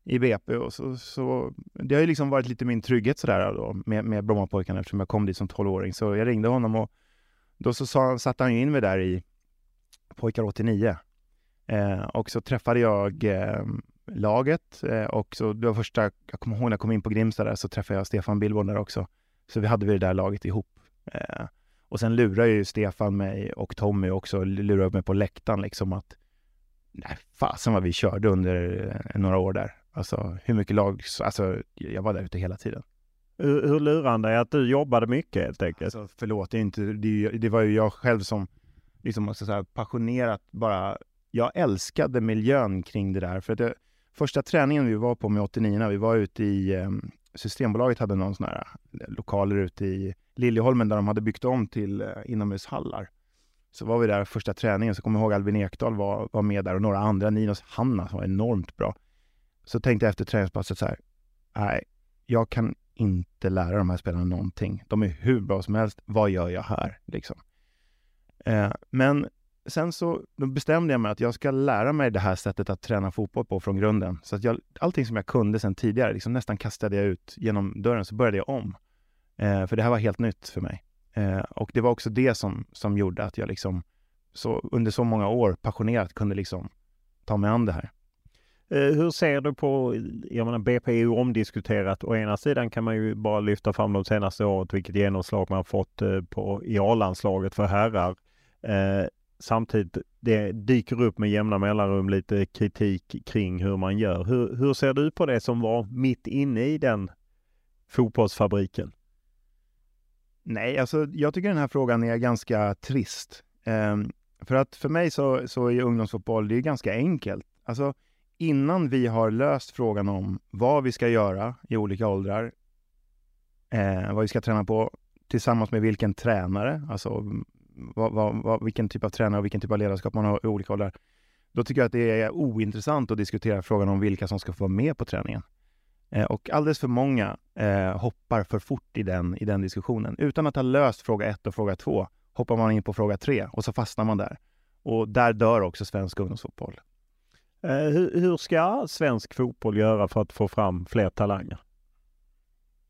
i BP. Och så, så, det har ju liksom varit lite min trygghet sådär då, med, med Brommapojkarna eftersom jag kom dit som 12-åring. Så jag ringde honom och då så sa, satte han ju in mig där i Pojkar 89. Eh, och så träffade jag eh, laget eh, och så det var första, jag kommer ihåg när jag kom in på Grimsta där så träffade jag Stefan Billborn där också. Så vi hade vi det där laget ihop. Eh, och sen lurade ju Stefan mig och Tommy också, lurade mig på läktaren liksom att nej, fasen vad vi körde under eh, några år där. Alltså hur mycket lag, alltså jag var där ute hela tiden. Hur, hur lurande är att du jobbade mycket helt enkelt? Alltså, förlåt, det, är inte, det, det var ju jag själv som liksom, måste säga, passionerat bara, jag älskade miljön kring det där. För det, första träningen vi var på med 89 vi var ute i um, Systembolaget hade någon sån här eh, lokaler ute i Liljeholmen där de hade byggt om till uh, inomhushallar. Så var vi där första träningen, så kommer jag ihåg Albin Ekdal var, var med där och några andra, Ninos Hanna som var enormt bra så tänkte jag efter träningspasset så här, nej, jag kan inte lära de här spelarna någonting. De är hur bra som helst. Vad gör jag här? Liksom. Eh, men sen så då bestämde jag mig att jag ska lära mig det här sättet att träna fotboll på från grunden. Så att jag, allting som jag kunde sen tidigare, liksom nästan kastade jag ut genom dörren, så började jag om. Eh, för det här var helt nytt för mig. Eh, och det var också det som, som gjorde att jag liksom så, under så många år passionerat kunde liksom ta mig an det här. Eh, hur ser du på, jag menar BP är ju omdiskuterat. Å ena sidan kan man ju bara lyfta fram de senaste året vilket genomslag man fått eh, på, i A-landslaget för herrar. Eh, samtidigt, det dyker upp med jämna mellanrum lite kritik kring hur man gör. Hur, hur ser du på det som var mitt inne i den fotbollsfabriken? Nej, alltså jag tycker den här frågan är ganska trist. Eh, för att för mig så, så är ungdomsfotboll, det är ganska enkelt. Alltså innan vi har löst frågan om vad vi ska göra i olika åldrar, eh, vad vi ska träna på, tillsammans med vilken tränare, alltså vad, vad, vad, vilken typ av tränare och vilken typ av ledarskap man har i olika åldrar. Då tycker jag att det är ointressant att diskutera frågan om vilka som ska få vara med på träningen. Eh, och alldeles för många eh, hoppar för fort i den, i den diskussionen. Utan att ha löst fråga ett och fråga två hoppar man in på fråga tre och så fastnar man där. Och där dör också svensk ungdomsfotboll. Eh, hur, hur, ska svensk fotboll göra för att få fram fler talanger?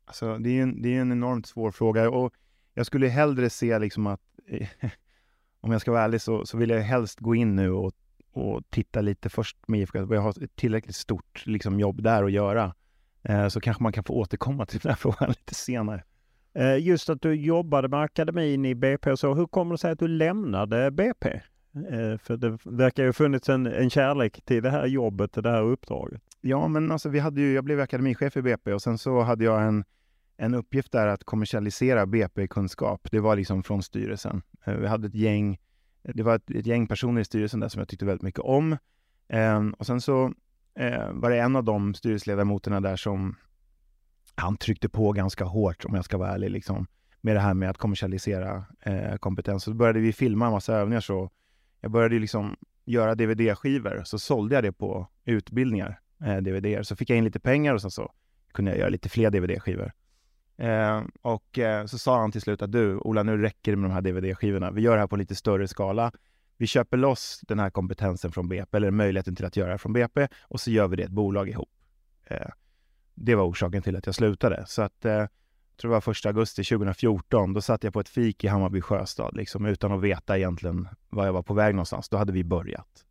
Alltså, det, är en, det är en enormt svår fråga och jag skulle hellre se liksom att, om jag ska vara ärlig, så, så vill jag helst gå in nu och, och titta lite först med IFK Jag har ett tillräckligt stort liksom, jobb där att göra. Eh, så kanske man kan få återkomma till den här frågan lite senare. Eh, just att du jobbade med akademin i BP och så. Hur kommer det sig att du lämnade BP? Eh, för det verkar ju ha funnits en, en kärlek till det här jobbet, till det här uppdraget. Ja, men alltså vi hade ju, jag blev akademichef i BP och sen så hade jag en, en uppgift där att kommersialisera BP-kunskap. Det var liksom från styrelsen. Eh, vi hade ett gäng, det var ett, ett gäng personer i styrelsen där som jag tyckte väldigt mycket om. Ehm, och sen så eh, var det en av de styrelseledamoterna där som han tryckte på ganska hårt, om jag ska vara ärlig, liksom, med det här med att kommersialisera eh, kompetens. Så började vi filma en massa övningar. Så jag började liksom göra DVD-skivor, så sålde jag det på utbildningar, eh, DVD. Så fick jag in lite pengar och sen så kunde jag göra lite fler DVD-skivor. Eh, och eh, så sa han till slut att du, Ola, nu räcker det med de här DVD-skivorna. Vi gör det här på lite större skala vi köper loss den här kompetensen från BP, eller möjligheten till att göra det från BP, och så gör vi det ett bolag ihop. Eh, det var orsaken till att jag slutade. Så att, eh, tror det var första augusti 2014, då satt jag på ett fik i Hammarby sjöstad, liksom, utan att veta egentligen var jag var på väg någonstans. Då hade vi börjat.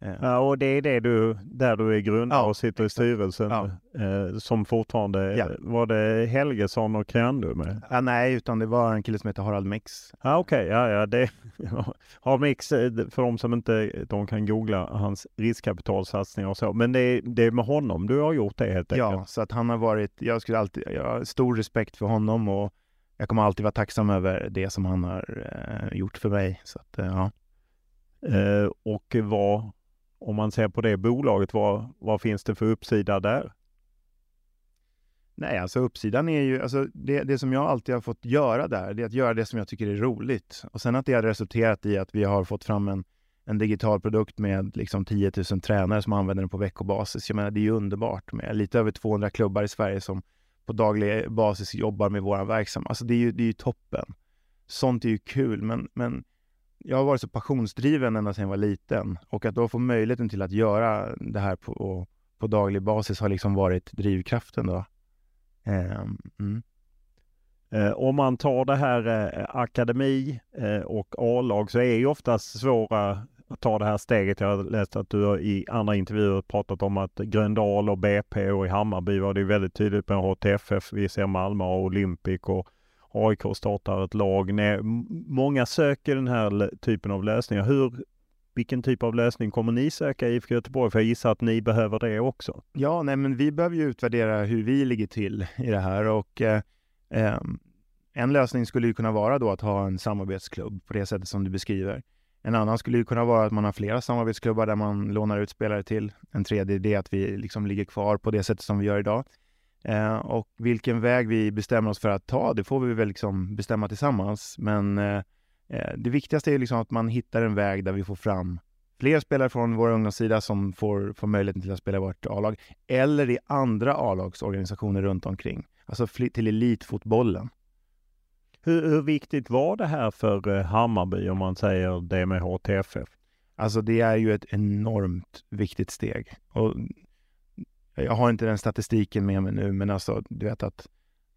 Ja, och det är det du, där du är grundare ja, och sitter exakt. i styrelsen ja. eh, som fortfarande, ja. var det Helgesson och Krändu med? Ja, nej, utan det var en kille som heter Harald Mix. Ja, Okej, okay. ja, ja, det, Harald Mix, eh, för de som inte de kan googla hans riskkapitalsatsningar och så, men det är, det är med honom du har gjort det helt enkelt? Ja, så att han har varit, jag skulle alltid, jag har stor respekt för honom och jag kommer alltid vara tacksam över det som han har eh, gjort för mig. Så att, eh, ja. Eh, och vad om man ser på det bolaget, vad, vad finns det för uppsida där? Nej, alltså uppsidan är ju, alltså det, det som jag alltid har fått göra där, det är att göra det som jag tycker är roligt. Och sen att det har resulterat i att vi har fått fram en, en digital produkt med liksom 10 000 tränare som använder den på veckobasis. Jag menar, det är ju underbart med lite över 200 klubbar i Sverige som på daglig basis jobbar med våran verksamhet. Alltså det är ju, det är ju toppen. Sånt är ju kul, men, men jag har varit så passionsdriven ända sedan jag var liten och att då få möjligheten till att göra det här på, på daglig basis har liksom varit drivkraften då. Ehm, mm. Eh, om man tar det här eh, akademi eh, och A-lag så är ju oftast svåra att ta det här steget. Jag har läst att du i andra intervjuer pratat om att Gröndal och BP och i Hammarby var det väldigt tydligt med HTFF. Vi ser Malmö och Olympic och AIK startar ett lag. Nej, många söker den här typen av lösningar. Hur, vilken typ av lösning kommer ni söka i IFK Göteborg? För jag gissar att ni behöver det också. Ja, nej, men vi behöver ju utvärdera hur vi ligger till i det här och eh, eh, en lösning skulle ju kunna vara då att ha en samarbetsklubb på det sättet som du beskriver. En annan skulle ju kunna vara att man har flera samarbetsklubbar där man lånar ut spelare till. En tredje är att vi liksom ligger kvar på det sättet som vi gör idag. Eh, och vilken väg vi bestämmer oss för att ta, det får vi väl liksom bestämma tillsammans. Men eh, eh, det viktigaste är liksom att man hittar en väg där vi får fram fler spelare från vår ungdomssida som får, får möjligheten till att spela i vårt A-lag. Eller i andra A-lagsorganisationer runt omkring. Alltså till elitfotbollen. Hur, hur, viktigt var det här för eh, Hammarby om man säger det med HTFF? Alltså det är ju ett enormt viktigt steg. Och jag har inte den statistiken med mig nu, men alltså du vet att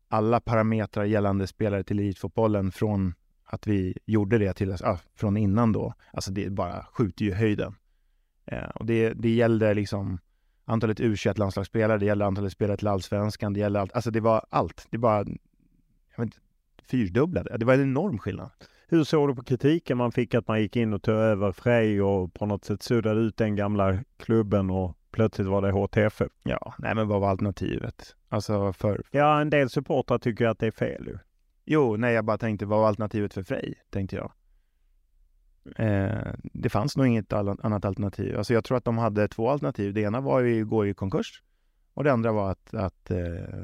alla parametrar gällande spelare till elitfotbollen från att vi gjorde det till, äh, från innan då, alltså det bara skjuter ju höjden. Eh, och det, det gällde liksom antalet U21-landslagsspelare, det gällde antalet spelare till allsvenskan, det gällde allt, alltså det var allt. Det bara, jag vet fyrdubblade. Det var en enorm skillnad. Hur såg du på kritiken man fick att man gick in och tog över Frej och på något sätt suddade ut den gamla klubben och plötsligt var det HTF. Ja, nej men vad var alternativet? Alltså för... Ja, en del supportrar tycker att det är fel ju. Jo, nej jag bara tänkte, vad var alternativet för Frej? Tänkte jag. Eh, det fanns nog inget annat alternativ. Alltså jag tror att de hade två alternativ. Det ena var ju att gå i konkurs och det andra var att, att eh,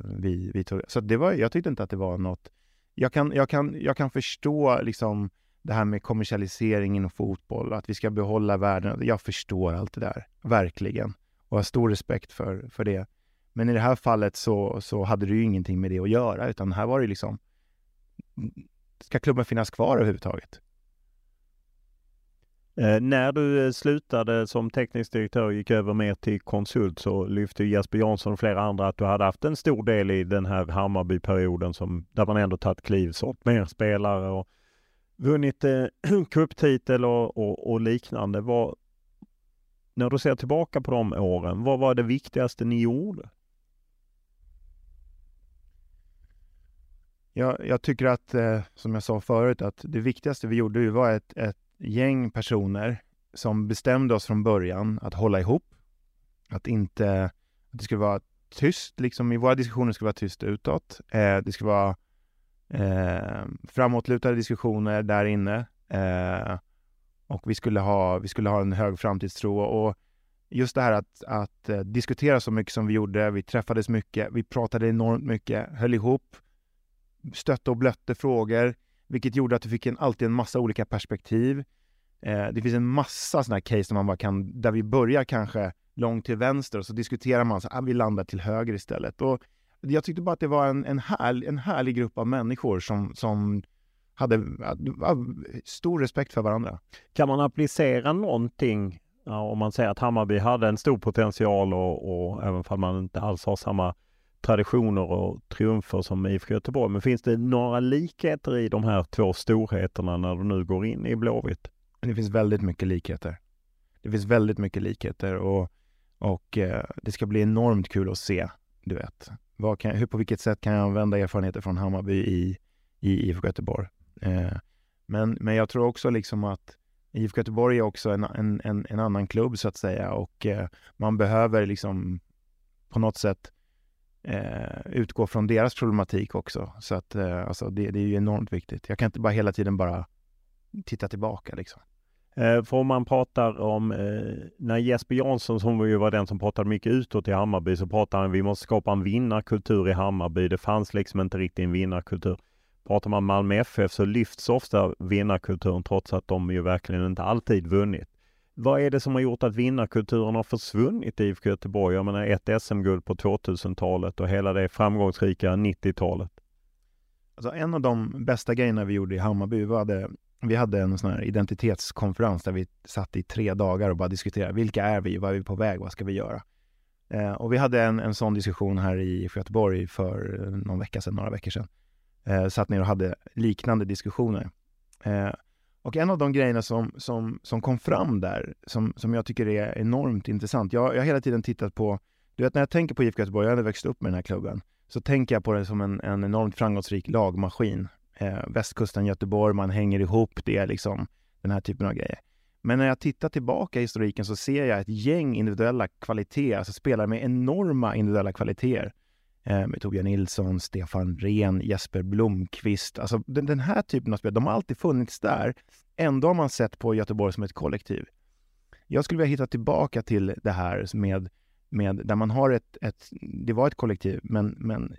vi, vi tog... Så det var, jag tyckte inte att det var något... Jag kan, jag kan, jag kan förstå liksom det här med kommersialisering inom fotboll, att vi ska behålla världen. Jag förstår allt det där, verkligen. Och har stor respekt för, för det. Men i det här fallet så, så hade det ju ingenting med det att göra, utan här var det liksom, ska klubben finnas kvar överhuvudtaget? Eh, när du eh, slutade som teknisk direktör och gick över mer till konsult så lyfte Jesper Jansson och flera andra att du hade haft en stor del i den här Hammarby-perioden som, där man ändå tagit kliv, sålt mer spelare och vunnit eh, cuptitel och, och, och, liknande. Vad, när du ser tillbaka på de åren, vad var det viktigaste ni gjorde? Jag, jag tycker att, eh, som jag sa förut, att det viktigaste vi gjorde var ett, ett gäng personer som bestämde oss från början att hålla ihop. Att inte, att det skulle vara tyst, liksom i våra diskussioner skulle vara tyst utåt. Eh, det skulle vara eh, framåtlutade diskussioner där inne. Eh, och vi skulle, ha, vi skulle ha en hög framtidstro. Och just det här att, att eh, diskutera så mycket som vi gjorde. Vi träffades mycket, vi pratade enormt mycket, höll ihop, stötte och blötte frågor vilket gjorde att du fick en, alltid en massa olika perspektiv. Eh, det finns en massa sådana här case där man bara kan, där vi börjar kanske långt till vänster och så diskuterar man så att ah, vi landar till höger istället. Och jag tyckte bara att det var en, en, härl, en härlig grupp av människor som, som hade stor respekt för varandra. Kan man applicera någonting om man säger att Hammarby hade en stor potential och, och även om man inte alls har samma traditioner och triumfer som IFK Göteborg. Men finns det några likheter i de här två storheterna när du nu går in i Blåvitt? Det finns väldigt mycket likheter. Det finns väldigt mycket likheter och, och eh, det ska bli enormt kul att se, du vet. Kan, hur, på vilket sätt kan jag använda erfarenheter från Hammarby i, i IFK Göteborg? Eh, men, men jag tror också liksom att IFK Göteborg är också en, en, en, en annan klubb så att säga och eh, man behöver liksom på något sätt eh, utgå från deras problematik också. Så att eh, alltså det, det, är ju enormt viktigt. Jag kan inte bara hela tiden bara titta tillbaka liksom. Eh, för om man pratar om, eh, när Jesper Jansson som ju var den som pratade mycket utåt i Hammarby så pratade han vi måste skapa en vinnarkultur i Hammarby. Det fanns liksom inte riktigt en vinnarkultur. Pratar man Malmö FF så lyfts ofta vinnarkulturen trots att de ju verkligen inte alltid vunnit. Vad är det som har gjort att vinnarkulturen har försvunnit i IFK Göteborg? Jag menar ett SM-guld på 2000-talet och hela det framgångsrika 90-talet. Alltså en av de bästa grejerna vi gjorde i Hammarby var det, vi hade en sån här identitetskonferens där vi satt i tre dagar och bara diskuterade vilka är vi, vad är vi på väg, vad ska vi göra? Eh, och vi hade en, en sån diskussion här i Göteborg för någon vecka sedan, några veckor sedan. Eh, satt ner och hade liknande diskussioner. Eh, och en av de grejerna som, som, som kom fram där, som, som jag tycker är enormt intressant. Jag, jag har hela tiden tittat på, du vet när jag tänker på IFK Göteborg, jag har växt upp med den här klubben, så tänker jag på det som en, en enormt framgångsrik lagmaskin. Eh, västkusten, Göteborg, man hänger ihop, det är liksom den här typen av grejer. Men när jag tittar tillbaka i historiken så ser jag ett gäng individuella kvaliteter, alltså spelare med enorma individuella kvaliteter eh, med Torbjörn Nilsson, Stefan Rehn, Jesper Blomqvist. Alltså den, den här typen av spel, de har alltid funnits där. Ändå har man sett på Göteborg som ett kollektiv. Jag skulle vilja hitta tillbaka till det här med, med där man har ett, ett det var ett kollektiv, men, men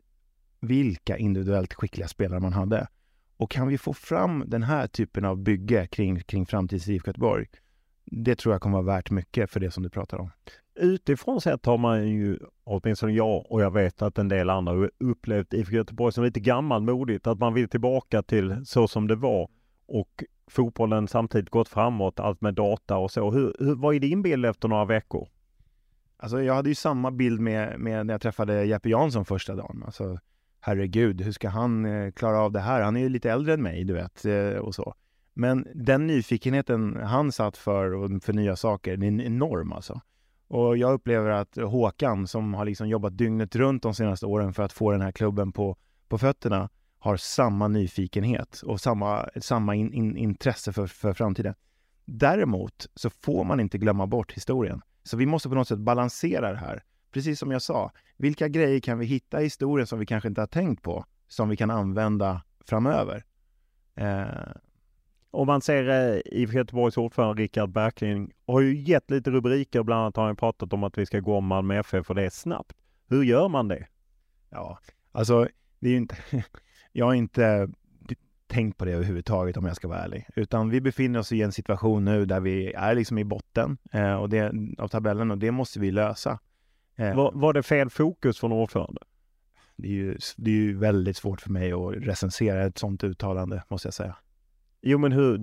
vilka individuellt skickliga spelare man hade. Och kan vi få fram den här typen av bygge kring, kring framtids IFK Göteborg, det tror jag kommer vara värt mycket för det som du pratar om utifrån sett har man ju, åtminstone jag och jag vet att en del andra upplevt IFK Göteborg som lite gammalmodigt. Att man vill tillbaka till så som det var och fotbollen samtidigt gått framåt, allt med data och så. Hur, hur, vad är din bild efter några veckor? Alltså jag hade ju samma bild med, med när jag träffade Jeppe Jansson första dagen. Alltså herregud, hur ska han eh, klara av det här? Han är ju lite äldre än mig, du vet, eh, och så. Men den nyfikenheten han satt för, för nya saker, den är enorm alltså. Och jag upplever att Håkan, som har liksom jobbat dygnet runt de senaste åren för att få den här klubben på, på fötterna, har samma nyfikenhet och samma, samma in, in, intresse för, för framtiden. Däremot så får man inte glömma bort historien. Så vi måste på något sätt balansera det här. Precis som jag sa, vilka grejer kan vi hitta i historien som vi kanske inte har tänkt på, som vi kan använda framöver? Eh, om man ser eh, IFK Göteborgs ordförande Rickard Berkling har ju gett lite rubriker. Bland annat har han pratat om att vi ska gå om Malmö FF och det är snabbt. Hur gör man det? Ja, alltså det är ju inte... Jag är inte... tänkt på det överhuvudtaget om jag ska vara ärlig. Utan vi befinner oss i en situation nu där vi är liksom i botten eh, och det, av tabellen och det måste vi lösa. Eh, var, var, det fel fokus från ordförande? Det är, ju, det är ju väldigt svårt för mig att recensera ett sådant uttalande, måste jag säga. Jo men hur,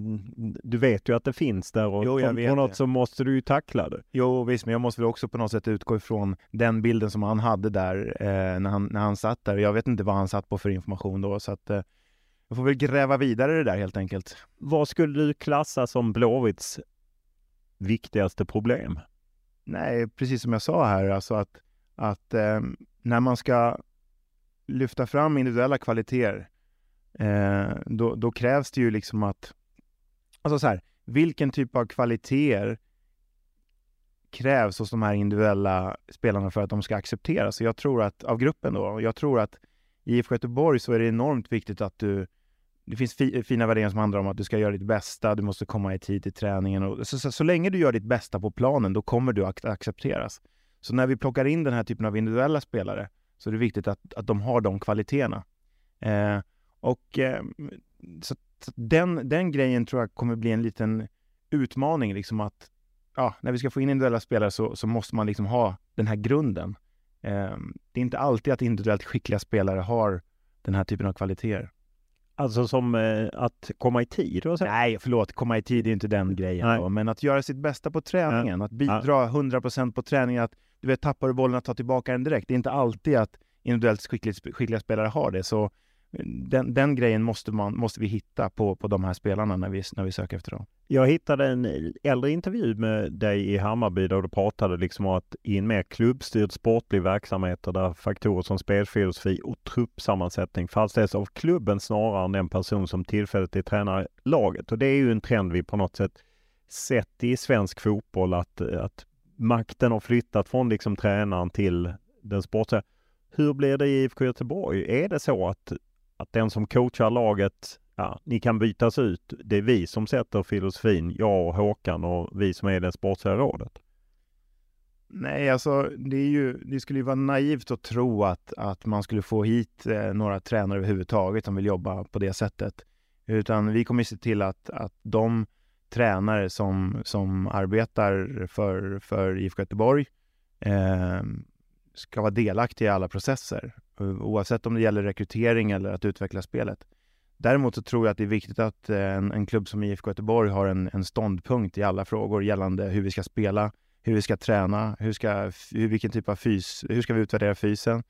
du vet ju att det finns där och jo, jag på något det. så måste du ju tackla det. Jo visst, men jag måste väl också på något sätt utgå ifrån den bilden som han hade där eh, när, han, när han satt där. Jag vet inte vad han satt på för information då så att eh, jag får väl gräva vidare det där helt enkelt. Vad skulle du klassa som Blåvitts viktigaste problem? Nej, precis som jag sa här, alltså att, att eh, när man ska lyfta fram individuella kvaliteter eh, då, då, krävs det ju liksom att... Alltså så här, vilken typ av kvaliteter krävs hos de här individuella spelarna för att de ska accepteras? jag tror att, av gruppen då, jag tror att i IFK Göteborg så är det enormt viktigt att du det finns fi, fina värderingar som handlar om att du ska göra ditt bästa, du måste komma i tid till träningen. Och så, så, så länge du gör ditt bästa på planen, då kommer du att accepteras. Så när vi plockar in den här typen av individuella spelare så är det viktigt att, att de har de kvaliteterna. Eh, och eh, så, den, den grejen tror jag kommer bli en liten utmaning, liksom att ja, när vi ska få in individuella spelare så, så måste man liksom ha den här grunden. Eh, det är inte alltid att individuellt skickliga spelare har den här typen av kvaliteter. Alltså som eh, att komma i tid? Och så. Nej, förlåt, komma i tid är inte den grejen. Då, men att göra sitt bästa på träningen, ja. att bidra ja. 100% på träningen, att du vet, tappar du bollen, att ta tillbaka den direkt. Det är inte alltid att individuellt skickliga spelare har det. Så den, den grejen måste, man, måste vi hitta på, på de här spelarna när vi, när vi söker efter dem. Jag hittade en äldre intervju med dig i Hammarby där du pratade liksom om att i en mer klubbstyrd sportlig verksamhet där faktorer som spelfilosofi och truppsammansättning fastställs av klubben snarare än den person som tillfälligt är tränare laget. Och det är ju en trend vi på något sätt sett i svensk fotboll att, att makten har flyttat från liksom tränaren till den sportsliga. Hur blir det i IFK Göteborg? Är det så att att den som coachar laget, ja, ni kan bytas ut. Det är vi som sätter filosofin, jag och Håkan och vi som är det sportsliga rådet. Nej, alltså det, är ju, det skulle ju vara naivt att tro att, att man skulle få hit eh, några tränare överhuvudtaget som vill jobba på det sättet. Utan vi kommer se till att, att de tränare som, som arbetar för, för IFK Göteborg eh, ska vara delaktiga i alla processer. Eh, oavsett om det gäller rekrytering eller att utveckla spelet. Däremot så tror jag att det är viktigt att eh, en, en klubb som IFK Göteborg har en, en ståndpunkt i alla frågor gällande hur vi ska spela, hur vi ska träna, hur ska, hur, vilken typ av fys, hur ska vi utvärdera fysen?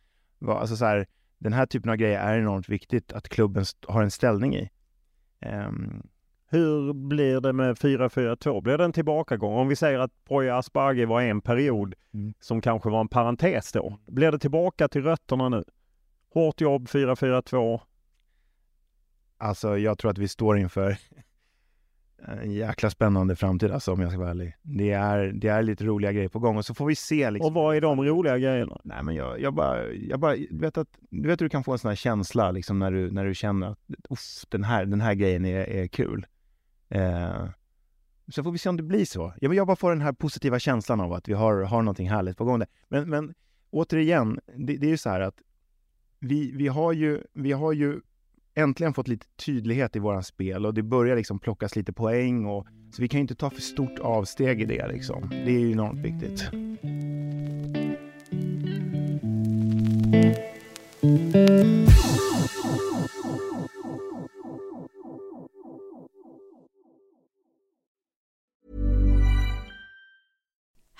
Alltså så här, den här typen av grejer är enormt viktigt att klubben har en ställning i. Um, hur blir det med 4-4-2? Blir det en tillbakagång? Om vi säger att Poya Asbaghi var en period mm. som kanske var en parentes då. Blir det tillbaka till rötterna nu? Hårt jobb, 4-4-2. Alltså, jag tror att vi står inför en jäkla spännande framtid alltså, om jag ska vara ärlig. Det är, det är lite roliga grejer på gång och så får vi se. Liksom. Och vad är de roliga grejerna? Nej, men jag, jag bara, jag bara du vet att du vet hur du kan få en sån här känsla liksom när du, när du känner att den här, den här grejen är, är kul. Eh, så får vi se om det blir så. Jag, jag bara får den här positiva känslan av att vi har, har någonting härligt på gång. Där. Men, men återigen, det, det är ju så här att vi, vi, har ju, vi har ju äntligen fått lite tydlighet i våra spel och det börjar liksom plockas lite poäng. Och, så vi kan ju inte ta för stort avsteg i det. Liksom. Det är ju enormt viktigt.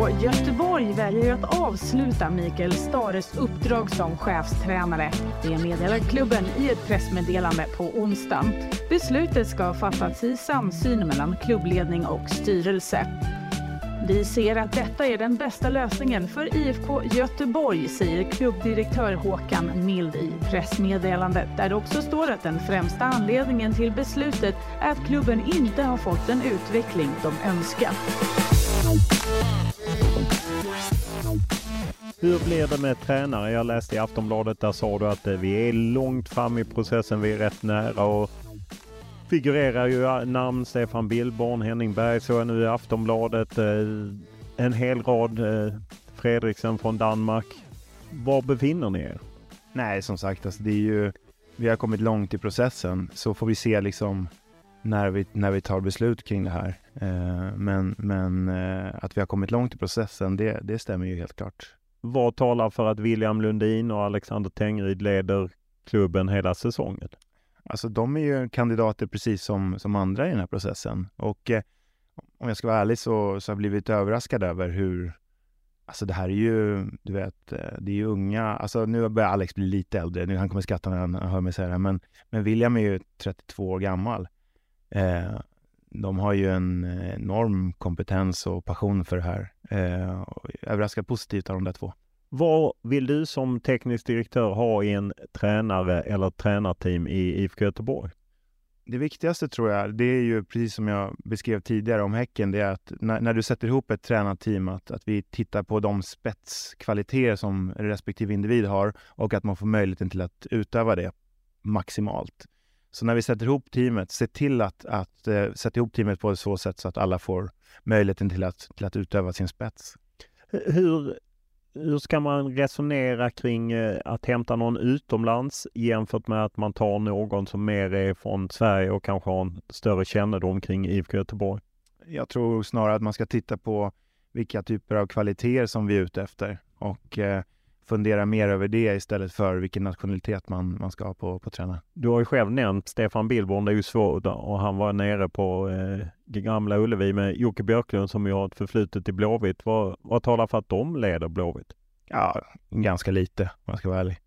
Och Göteborg väljer att avsluta Mikael Stares uppdrag som chefstränare. Det meddelar klubben i ett pressmeddelande på onsdag. Beslutet ska ha fattats i samsyn mellan klubbledning och styrelse. Vi ser att detta är den bästa lösningen för IFK Göteborg, säger klubbdirektör Håkan Mild i pressmeddelandet, där det också står att den främsta anledningen till beslutet är att klubben inte har fått den utveckling de önskat. Hur blir det med tränare? Jag läste i Aftonbladet, där sa du att vi är långt fram i processen, vi är rätt nära och figurerar ju namn Stefan Billborn, Henning Berg såg jag nu i Aftonbladet. eh, En hel rad eh, Fredriksen från Danmark. Var befinner ni er? Nej, som sagt, alltså det är ju, vi har kommit långt i processen, så får vi se liksom när vi, när vi tar beslut kring det här. Eh, men men att vi har kommit långt i processen, det, det stämmer ju helt klart. Vad talar för att William Lundin och Alexander Tengryd leder klubben hela säsongen? Alltså de är ju kandidater precis som, som andra i den här processen. Och eh, om jag ska vara ärlig så, så har jag blivit överraskad över hur, alltså det här är ju, du vet, eh, det är ju unga, alltså nu börjar Alex bli lite äldre, nu han kommer skratta när han hör mig säga det här, men, men William är ju 32 år gammal. Eh, de har ju en enorm kompetens och passion för det här. Eh, och överraskad positivt av de där två. Vad vill du som teknisk direktör ha i en tränare eller tränarteam i IFK Göteborg? Det viktigaste tror jag, det är ju precis som jag beskrev tidigare om Häcken, det är att när, när du sätter ihop ett tränarteam, att, att vi tittar på de spetskvaliteter som respektive individ har och att man får möjligheten till att utöva det maximalt. Så när vi sätter ihop teamet, se till att, att uh, sätta ihop teamet på så sätt så att alla får möjligheten till att, till att utöva sin spets. Hur, hur ska man resonera kring eh, att hämta någon utomlands jämfört med att man tar någon som mer är från Sverige och kanske har en större kännedom kring IFK Göteborg? Jag tror snarare att man ska titta på vilka typer av kvaliteter som vi är ute efter och eh, fundera mer över det istället för vilken nationalitet man, man ska ha på, på tränaren. Du har ju själv nämnt Stefan Billborn, det är ju svårt och han var nere på eh, Gamla Ullevi med Jocke Björklund som ju har ett förflutet i Blåvitt. Vad, vad talar för att de leder Blåvitt? Ja, ganska lite om jag ska vara ärlig.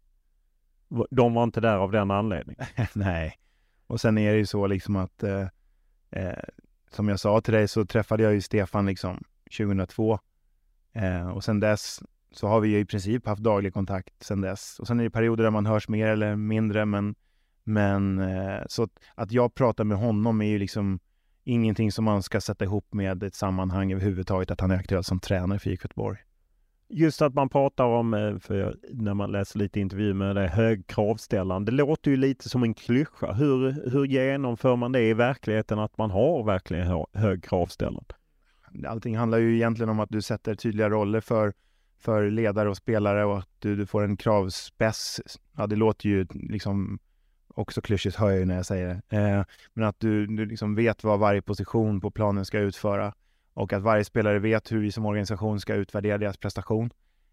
De var inte där av den anledningen? Nej. Och sen är det ju så liksom att eh, eh, som jag sa till dig så träffade jag ju Stefan liksom 2002 eh, och sen dess så har vi ju i princip haft daglig kontakt sen dess. Och sen är det perioder där man hörs mer eller mindre, men, men eh, så att jag pratar med honom är ju liksom ingenting som man ska sätta ihop med ett sammanhang överhuvudtaget att han är aktuell som tränare för IFK Göteborg. Just att man pratar om, eh, för när man läser lite intervjuer med det, hög kravställande. Det låter ju lite som en klyscha. Hur, hur genomför man det i verkligheten att man har verkligen hög kravställande? Allting handlar ju egentligen om att du sätter tydliga roller för, för ledare och spelare och att du, du får en kravspess. Ja, det låter ju liksom också klyschigt hör jag ju när jag säger det. Eh, men att du, du liksom vet vad varje position på planen ska utföra och att varje spelare vet hur vi som organisation ska utvärdera deras prestation.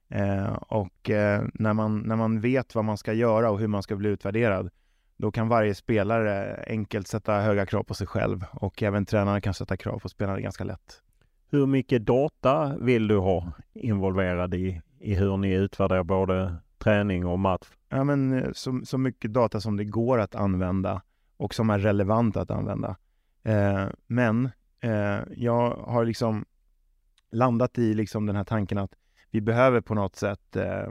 Eh, och eh, när, man, när man vet vad man ska göra och hur man ska bli utvärderad, då kan varje spelare enkelt sätta höga krav på sig själv och även tränarna kan sätta krav på spelarna ganska lätt. Hur mycket data vill du ha involverad i, i hur ni utvärderar både träning och match? Ja, men eh, så, så mycket data som det går att använda och som är relevant att använda. Eh, men eh, jag har liksom landat i liksom den här tanken att vi behöver på något sätt eh,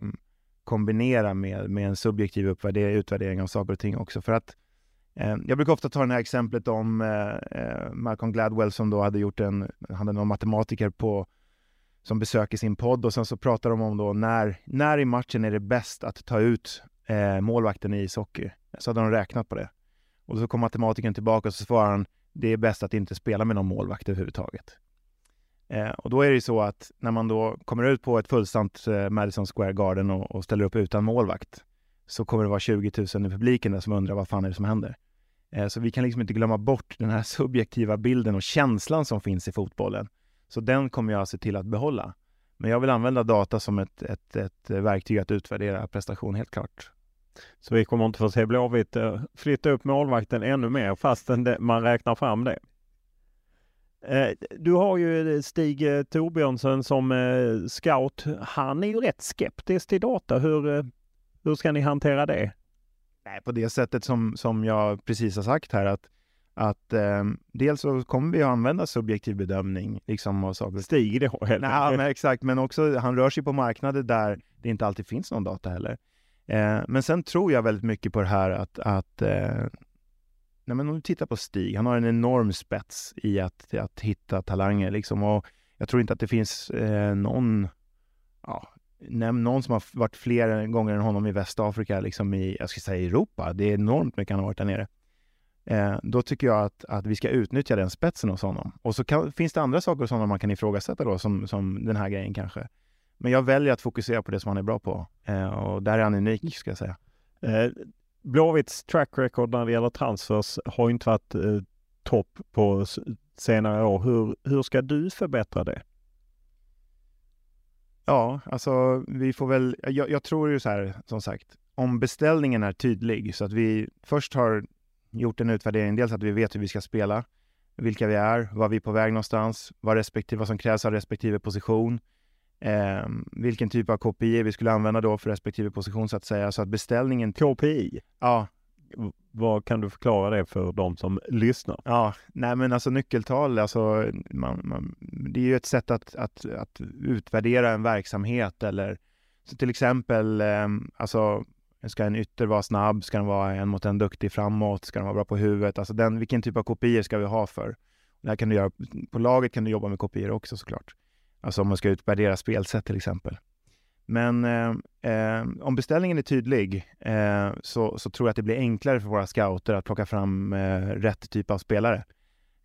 kombinera med, med en subjektiv utvärdering av saker och ting också. För att eh, Eh, jag brukar ofta ta det här exemplet om eh, eh, Malcolm Gladwell som då hade gjort en, han hade någon matematiker på som besöker sin podd och sen så pratar de om då när, när i matchen är det bäst att ta ut målvakten i ishockey. Så hade de räknat på det. Och så kom matematikern tillbaka och så svarade han det är bäst att inte spela med någon målvakt överhuvudtaget. Eh, och då är det ju så att när man då kommer ut på ett fullsamt eh, Madison Square Garden och, och, ställer upp utan målvakt så kommer det vara 20 000 i publiken där som undrar vad fan är det som händer. Eh, så vi kan liksom inte glömma bort den här subjektiva bilden och känslan som finns i fotbollen. Så den kommer jag se till att behålla. Men jag vill använda data som ett, ett, ett verktyg att utvärdera prestation, helt klart. Så vi kommer inte få se Blåvitt eh, flytta upp målvakten ännu mer fastän man räknar fram det. Eh, du har ju Stig Torbjörnsen som scout. Han är ju rätt skeptisk till data. Hur, hur ska ni hantera det? Nej, på det sättet som, som jag precis har sagt här att att eh, dels så kommer vi att använda subjektiv bedömning. Liksom, och saker. Stig det helt Nej, men exakt, men också han rör sig på marknader där det inte alltid finns någon data heller. Eh, men sen tror jag väldigt mycket på det här att, att eh, nej, men om du tittar på Stig, han har en enorm spets i att, att hitta talanger liksom. Och jag tror inte att det finns eh, någon, ja, någon som har varit fler gånger än honom i Västafrika, liksom i, jag ska säga Europa. Det är enormt mycket han har varit där nere. Eh, då tycker jag att, att vi ska utnyttja den spetsen hos honom. Och så kan, finns det andra saker hos honom man kan ifrågasätta då, som, som den här grejen kanske. Men jag väljer att fokusera på det som han är bra på. Eh, och där är han unik, ska jag säga. Eh, Blåvitts track record när det gäller transfers har inte varit eh, topp på senare år. Hur, hur ska du förbättra det? Ja, alltså vi får väl, jag, jag, tror ju så här, som sagt, om beställningen är tydlig så att vi först har gjort en utvärdering, dels att vi vet hur vi ska spela, vilka vi är, var vi är på väg någonstans, vad, respektive, vad som krävs av respektive position, eh, vilken typ av KPI vi skulle använda då för respektive position så att säga. Så att beställningen... KPI? Ja. Vad kan du förklara det för de som lyssnar? Ja, nej men alltså nyckeltal, alltså man, man, det är ju ett sätt att, att, att utvärdera en verksamhet eller så till exempel, ehm, alltså Ska en ytter vara snabb? Ska den vara en mot en duktig framåt? Ska den vara bra på huvudet? Alltså den, vilken typ av kopior ska vi ha för? Det här kan du göra, på laget kan du jobba med kopior också såklart. Alltså om man ska utvärdera spelsätt till exempel. Men eh, eh, om beställningen är tydlig eh, så, så, tror jag att det blir enklare för våra scouter att plocka fram eh, rätt typ av spelare.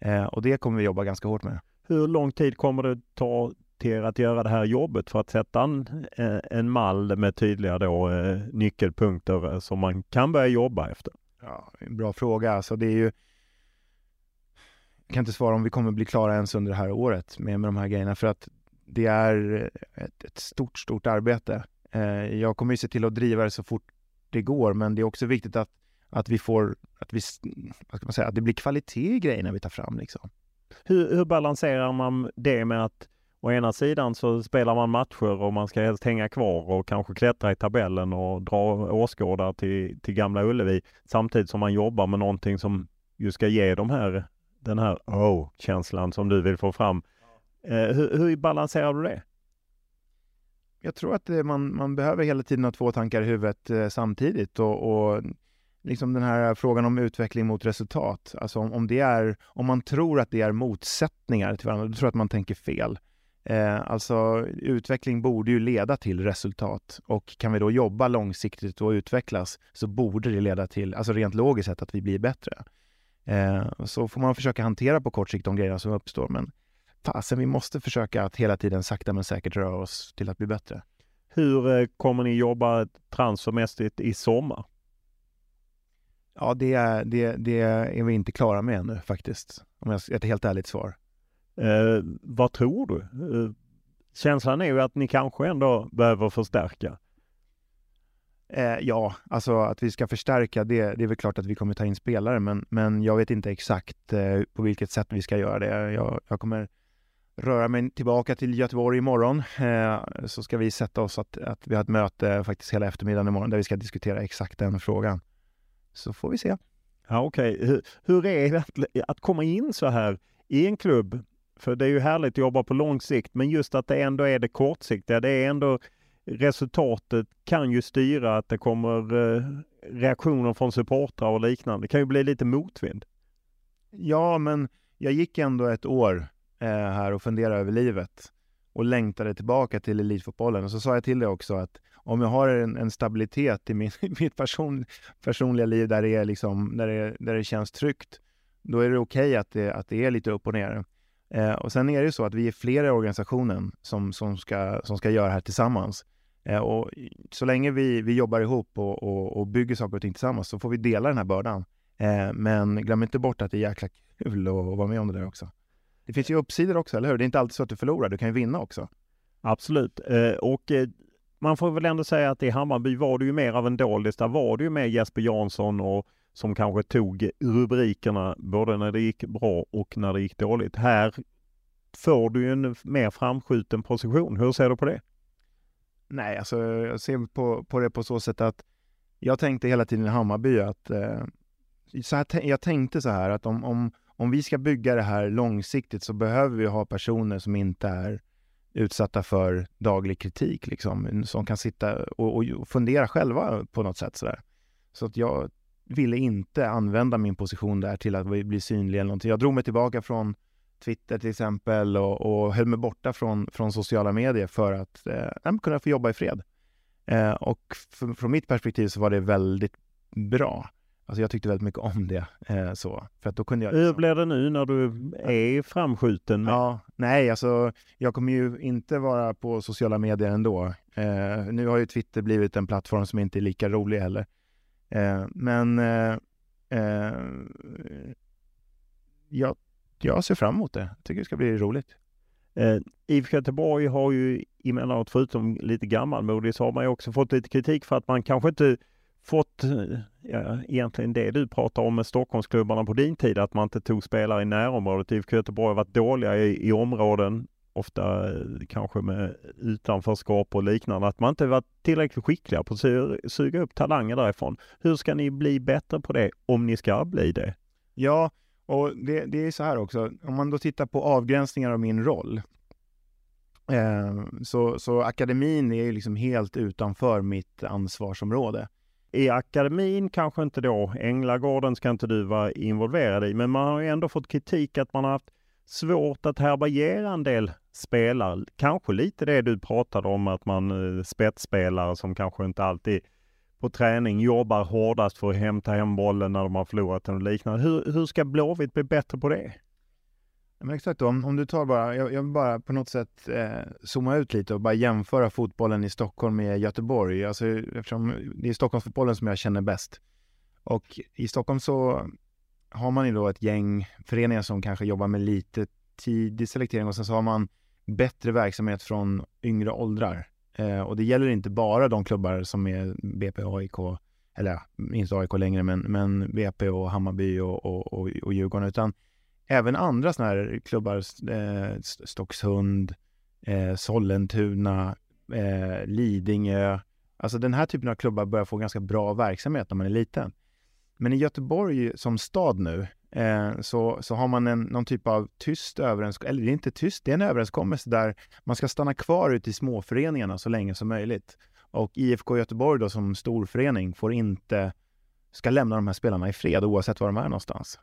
Eh, och det kommer vi jobba ganska hårt med. Hur lång tid kommer det ta till er att göra det här jobbet för att sätta en, eh, en mall med tydliga då, nyckelpunkter som man kan börja jobba efter? Ja, en bra fråga. Alltså det är ju jag kan inte svara om vi kommer bli klara ens under det här året med, med de här grejerna för att det är ett, ett stort, stort arbete. Eh, jag kommer ju se till att driva det så fort det går, men det är också viktigt att, att vi får, att vi, vad ska man säga, att det blir kvalitet i grejerna vi tar fram liksom. Hur, hur balanserar man det med att å ena sidan så spelar man matcher och man ska helst hänga kvar och kanske klättra i tabellen och dra åskådare till, till Gamla Ullevi samtidigt som man jobbar med någonting som ju ska ge de här den här oh-känslan som du vill få fram. Eh, hur, hur balanserar du det? Jag tror att eh, man, man behöver hela tiden ha två tankar i huvudet eh, samtidigt och, och liksom den här frågan om utveckling mot resultat. Alltså om, om, det är, om man tror att det är motsättningar till varandra, då tror jag att man tänker fel. Eh, alltså utveckling borde ju leda till resultat och kan vi då jobba långsiktigt och utvecklas så borde det leda till, alltså rent logiskt sett, att vi blir bättre. Eh, så får man försöka hantera på kort sikt de grejerna som uppstår, men fasen, vi måste försöka att hela tiden sakta men säkert röra oss till att bli bättre. Hur eh, kommer ni jobba transfermässigt i sommar? Ja, det är, det, det är vi inte klara med ännu faktiskt, om jag ska ett helt ärligt svar. Eh, vad tror du? Eh, känslan är ju att ni kanske ändå behöver förstärka. Eh, ja, alltså att vi ska förstärka det, det är väl klart att vi kommer ta in spelare, men, men jag vet inte exakt eh, på vilket sätt vi ska göra det. Jag, jag kommer röra mig tillbaka till Göteborg imorgon, eh, så ska vi sätta oss att, att vi har ett möte faktiskt hela eftermiddagen imorgon där vi ska diskutera exakt den frågan. Så får vi se. Ja, Okej, okay. hur, hur, är det att, att komma in så här i en klubb? För det är ju härligt att jobba på lång sikt, men just att det ändå är det kortsiktiga. Det är ändå resultatet kan ju styra att det kommer eh, reaktioner från supportrar och liknande. Det kan ju bli lite motvind. Ja, men jag gick ändå ett år Eh, här och funderade över livet och längtade tillbaka till elitfotbollen. Och så sa jag till dig också att om jag har en, en stabilitet i min, mitt person, personliga liv där det, är liksom, där, det, där det känns tryggt, då är det okej okay att, det, att det är lite upp och ner. Eh, och sen är det så att vi är flera i organisationen som, som, ska, som ska göra det här tillsammans. Eh, och så länge vi, vi jobbar ihop och, och, och, bygger saker och ting tillsammans så får vi dela den här bördan. Eh, men glöm inte bort att det är jäkla kul att vara med om det där också. Det finns ju uppsidor också, eller hur? Det är inte alltid så att du förlorar, du kan ju vinna också. Absolut. Eh, och eh, man får väl ändå säga att i Hammarby var det ju mer av en doldis. Där var det ju mer Jesper Jansson och som kanske tog rubrikerna både när det gick bra och när det gick dåligt. Här får du ju en mer framskjuten position. Hur ser du på det? Nej, alltså jag ser på, på det på så sätt att jag tänkte hela tiden i Hammarby att eh, så här, jag tänkte så här att om, om, om vi ska bygga det här långsiktigt så behöver vi ha personer som inte är utsatta för daglig kritik, liksom, som kan sitta och, och fundera själva på något sätt. Så, där. så att jag ville inte använda min position där till att bli synlig eller någonting. Jag drog mig tillbaka från Twitter till exempel och, och höll mig borta från, från sociala medier för att eh, kunna få jobba i fred. Eh, och för, från mitt perspektiv så var det väldigt bra. Alltså jag tyckte väldigt mycket om det. Eh, så. För att då kunde jag liksom... Hur blir det nu när du är framskjuten? Med... Ja, nej, alltså jag kommer ju inte vara på sociala medier ändå. Eh, nu har ju Twitter blivit en plattform som inte är lika rolig heller. Eh, men eh, eh, jag jag ser fram emot det. Jag tycker det ska bli roligt. Eh, IFK Göteborg har ju emellanåt, förutom lite gammalmodig, så har man ju också fått lite kritik för att man kanske inte fått eh, ja, egentligen det du pratar om med Stockholmsklubbarna på din tid, att man inte tog spelare i närområdet. IFK Göteborg har varit dåliga i, i områden, ofta eh, kanske med utanförskap och liknande, att man inte varit tillräckligt skickliga på att suga upp talanger därifrån. Hur ska ni bli bättre på det, om ni ska bli det? Ja, och det, det är så här också, om man då tittar på avgränsningar av min roll, eh, så, så akademin är ju liksom helt utanför mitt ansvarsområde. I akademin kanske inte då, Änglagården ska inte du vara involverad i, men man har ju ändå fått kritik att man har haft svårt att härbärgera en del spelare. Kanske lite det du pratade om, att man eh, spetsspelare som kanske inte alltid på träning jobbar hårdast för att hämta hem bollen när de har förlorat den och liknande. Hur, hur ska Blåvitt bli bättre på det? Men exakt, om, om du tar bara, jag, jag vill bara på något sätt eh, zooma ut lite och bara jämföra fotbollen i Stockholm med Göteborg. Alltså, eftersom det är Stockholmsfotbollen som jag känner bäst. Och i Stockholm så har man ju då ett gäng föreningar som kanske jobbar med lite tidig selektering och sen så har man bättre verksamhet från yngre åldrar. Eh, och det gäller inte bara de klubbar som är BP och AIK, eller ja, inte AIK längre, men, men BP och Hammarby och, och, och, och Djurgården, utan även andra sådana här klubbar, eh, Stockshund, eh, Sollentuna, eh, Lidingö. Alltså den här typen av klubbar börjar få ganska bra verksamhet när man är liten. Men i Göteborg som stad nu eh, så, så har man en, någon typ av tyst överenskommelse, eller det är inte tyst, det är en överenskommelse där man ska stanna kvar ute i småföreningarna så länge som möjligt. Och IFK Göteborg då som storförening får inte ska lämna de här spelarna i fred oavsett var de är någonstans.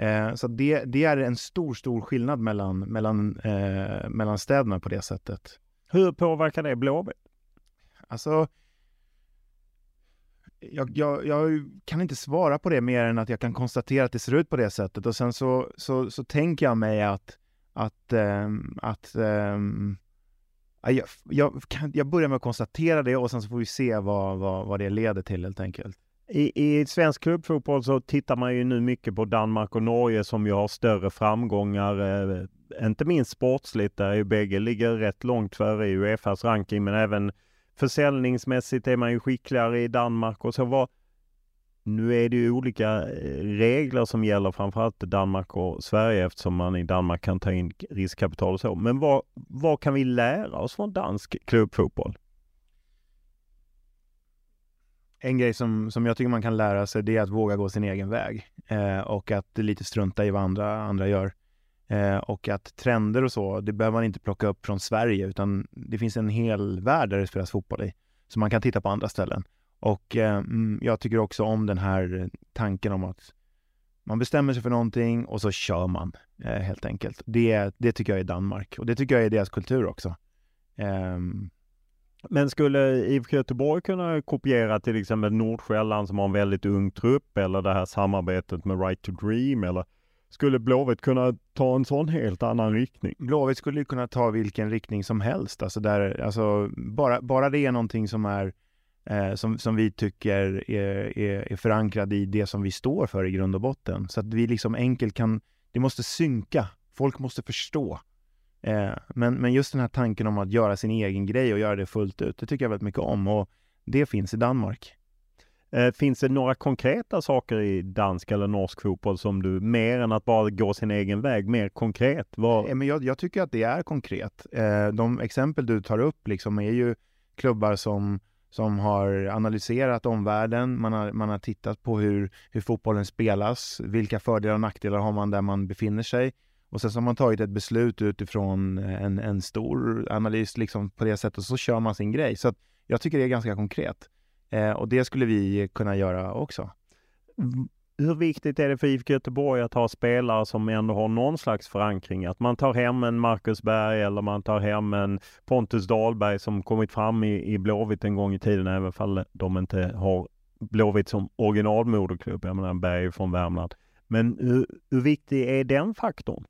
Eh, så det, det, är en stor, stor skillnad mellan, mellan, eh, mellan städerna på det sättet. Hur påverkar det Blåvitt? Alltså, jag, jag, jag, kan inte svara på det mer än att jag kan konstatera att det ser ut på det sättet och sen så, så, så tänker jag mig att, att, ähm, att ähm, jag, jag, kan, jag börjar med att konstatera det och sen så får vi se vad, vad, vad det leder till helt enkelt. I, I svensk klubbfotboll så tittar man ju nu mycket på Danmark och Norge som ju har större framgångar, eh, inte minst sportsligt där ju bägge ligger rätt långt före i Uefas ranking men även försäljningsmässigt är man ju skickligare i Danmark och så. Var, nu är det ju olika eh, regler som gäller framförallt Danmark och Sverige eftersom man i Danmark kan ta in riskkapital och så. Men vad, vad kan vi lära oss från dansk klubbfotboll? En grej som, som jag tycker man kan lära sig det är att våga gå sin egen väg eh, och att lite strunta i vad andra, andra gör. Eh, och att trender och så, det behöver man inte plocka upp från Sverige utan det finns en hel värld där det spelas fotboll i. Så man kan titta på andra ställen. Och eh, mm, jag tycker också om den här tanken om att man bestämmer sig för någonting och så kör man eh, helt enkelt. Det, det tycker jag är Danmark och det tycker jag är deras kultur också. Ehm, men skulle IFK Göteborg kunna kopiera till exempel Nordsjälland som har en väldigt ung trupp eller det här samarbetet med Right to Dream eller skulle Blåvitt kunna ta en sån helt annan riktning? Blåvitt skulle kunna ta vilken riktning som helst. Alltså där, alltså bara, bara det är någonting som är eh, som, som vi tycker är, är, är förankrad i det som vi står för i grund och botten. Så att vi liksom enkelt kan, det måste synka. Folk måste förstå. Eh, men, men just den här tanken om att göra sin egen grej och göra det fullt ut, det tycker jag väldigt mycket om och det finns i Danmark. Eh, finns det några konkreta saker i dansk eller norsk fotboll som du, mer än att bara gå sin egen väg, mer konkret? Var... Eh, men jag, jag, tycker att det är konkret. Eh, de exempel du tar upp liksom är ju klubbar som, som har analyserat omvärlden, man har, man har tittat på hur, hur fotbollen spelas, vilka fördelar och nackdelar har man där man befinner sig. Och sen så har man tagit ett beslut utifrån en, en stor analys liksom på det sättet och så kör man sin grej. Så jag tycker det är ganska konkret. Eh, och det skulle vi kunna göra också. Hur viktigt är det för IFK Göteborg att ha spelare som ändå har någon slags förankring? Att man tar hem en Marcus Berg eller man tar hem en Pontus Dahlberg som kommit fram i, i Blåvitt en gång i tiden, även om de inte har Blåvitt som originalmoderklubb. Jag menar Berg från Värmland. Men hur, hur viktig är den faktorn?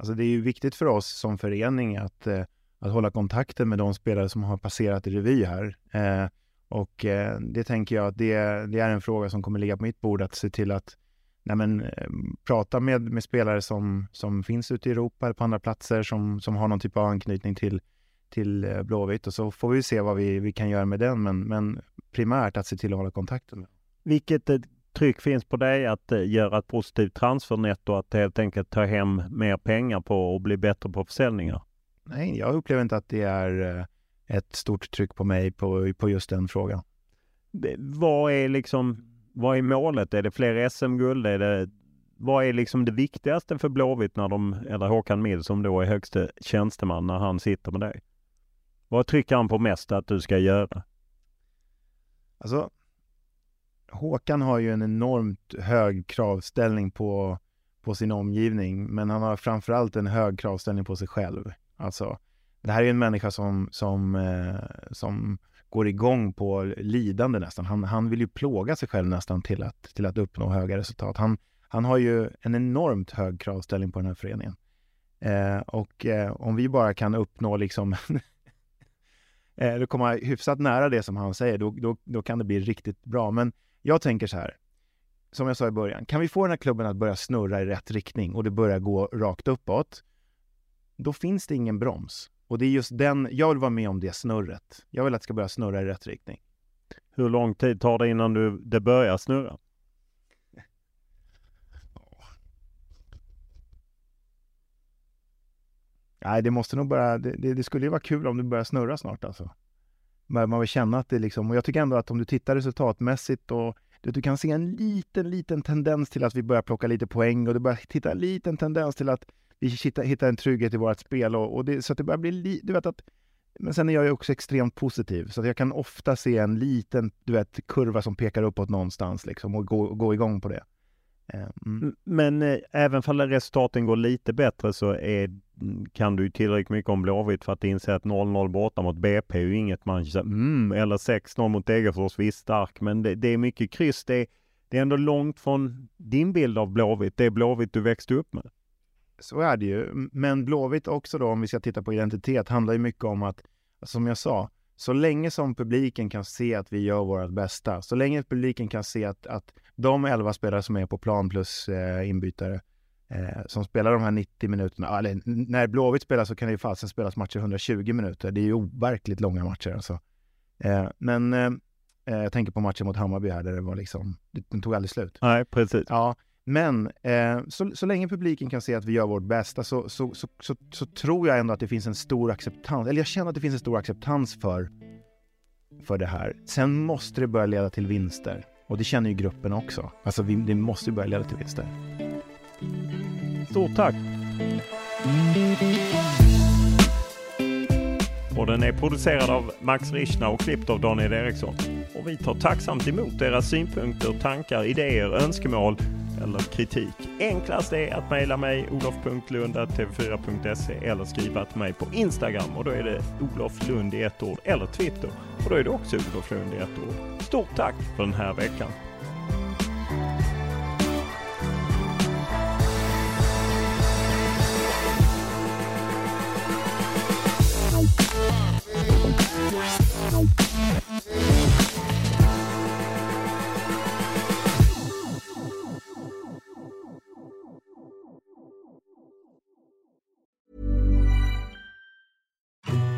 Alltså det är ju viktigt för oss som förening att, eh, att hålla kontakten med de spelare som har passerat i revy här. Eh, och eh, det tänker jag att det, det, är en fråga som kommer ligga på mitt bord att se till att nej men, eh, prata med, med spelare som, som finns ute i Europa eller på andra platser som, som har någon typ av anknytning till, till eh, Blåvitt och så får vi se vad vi, vi kan göra med den. Men, men primärt att se till att hålla kontakten. Vilket eh, tryck finns på dig att göra ett positivt transfernetto, att helt enkelt ta hem mer pengar på och bli bättre på försäljningar? Nej, jag upplever inte att det är ett stort tryck på mig på, på just den frågan. Vad är liksom, vad är målet? Är det fler SM-guld? Är det, vad är liksom det viktigaste för Blåvitt när de, eller Håkan Mild som då är högste tjänsteman när han sitter med dig? Vad trycker han på mest att du ska göra? Alltså, Håkan har ju en enormt hög kravställning på, på sin omgivning, men han har framförallt en hög kravställning på sig själv. Alltså, det här är en människa som, som, eh, som går igång på lidande nästan. Han, han vill ju plåga sig själv nästan till att, till att uppnå höga resultat. Han, han har ju en enormt hög kravställning på den här föreningen. Eh, och eh, om vi bara kan uppnå liksom eh, eller komma hyfsat nära det som han säger, då, då, då kan det bli riktigt bra. Men jag tänker så här, som jag sa i början, kan vi få den här klubben att börja snurra i rätt riktning och det börjar gå rakt uppåt, då finns det ingen broms. Och det är just den, jag vill vara med om det snurret. Jag vill att det ska börja snurra i rätt riktning. Hur lång tid tar det innan du, det börjar snurra? Nej, det måste nog bara, det, det, det, skulle ju vara kul om det börjar snurra snart alltså. Man vill känna att det liksom, och jag tycker ändå att om du tittar resultatmässigt och du, du kan se en liten, liten tendens till att vi börjar plocka lite poäng och du börjar titta en liten tendens till att vi hittar, hittar en trygghet i vårt spel och, och det, så att det börjar bli, li, du vet att men sen är jag ju också extremt positiv, så att jag kan ofta se en liten du vet, kurva som pekar uppåt någonstans liksom, och gå, gå igång på det. Eh, mm. Men eh, även om resultaten går lite bättre så är, kan du tillräckligt mycket om Blåvitt för att inse att 0-0 borta mot BP är ju inget man mm, eller 6-0 mot Degerfors, visst stark, men det, det, är mycket kryss. Det, det är ändå långt från din bild av Blåvitt, det är Blåvitt du växte upp med. Så är det ju, men Blåvitt också då, om vi ska titta på identitet, handlar ju mycket om att, som jag sa, så länge som publiken kan se att vi gör vårt bästa, så länge publiken kan se att, att de elva spelare som är på plan plus eh, inbytare eh, som spelar de här 90 minuterna, eller när Blåvitt spelar så kan det ju fasen spelas matcher 120 minuter. Det är ju overkligt långa matcher alltså. Eh, men eh, eh, jag tänker på matchen mot Hammarby här där det var liksom, den tog aldrig slut. Nej, precis. Ja, men eh, så, så länge publiken kan se att vi gör vårt bästa så, så, så, så, så tror jag ändå att det finns en stor acceptans, eller jag känner att det finns en stor acceptans för, för det här. Sen måste det börja leda till vinster. Och det känner ju gruppen också. Alltså vi, det måste börja leda till vinster. Stort tack! Och den är producerad av Max Richna och klippt av Daniel Eriksson. Och vi tar tacksamt emot era synpunkter, tankar, idéer, önskemål eller kritik. Enklast är att mejla mig olof.lund.tv4.se eller skriva till mig på Instagram och då är det Olof Lund i ett ord eller Twitter och då är det också Olof Lund i ett ord. Stort tack för den här veckan!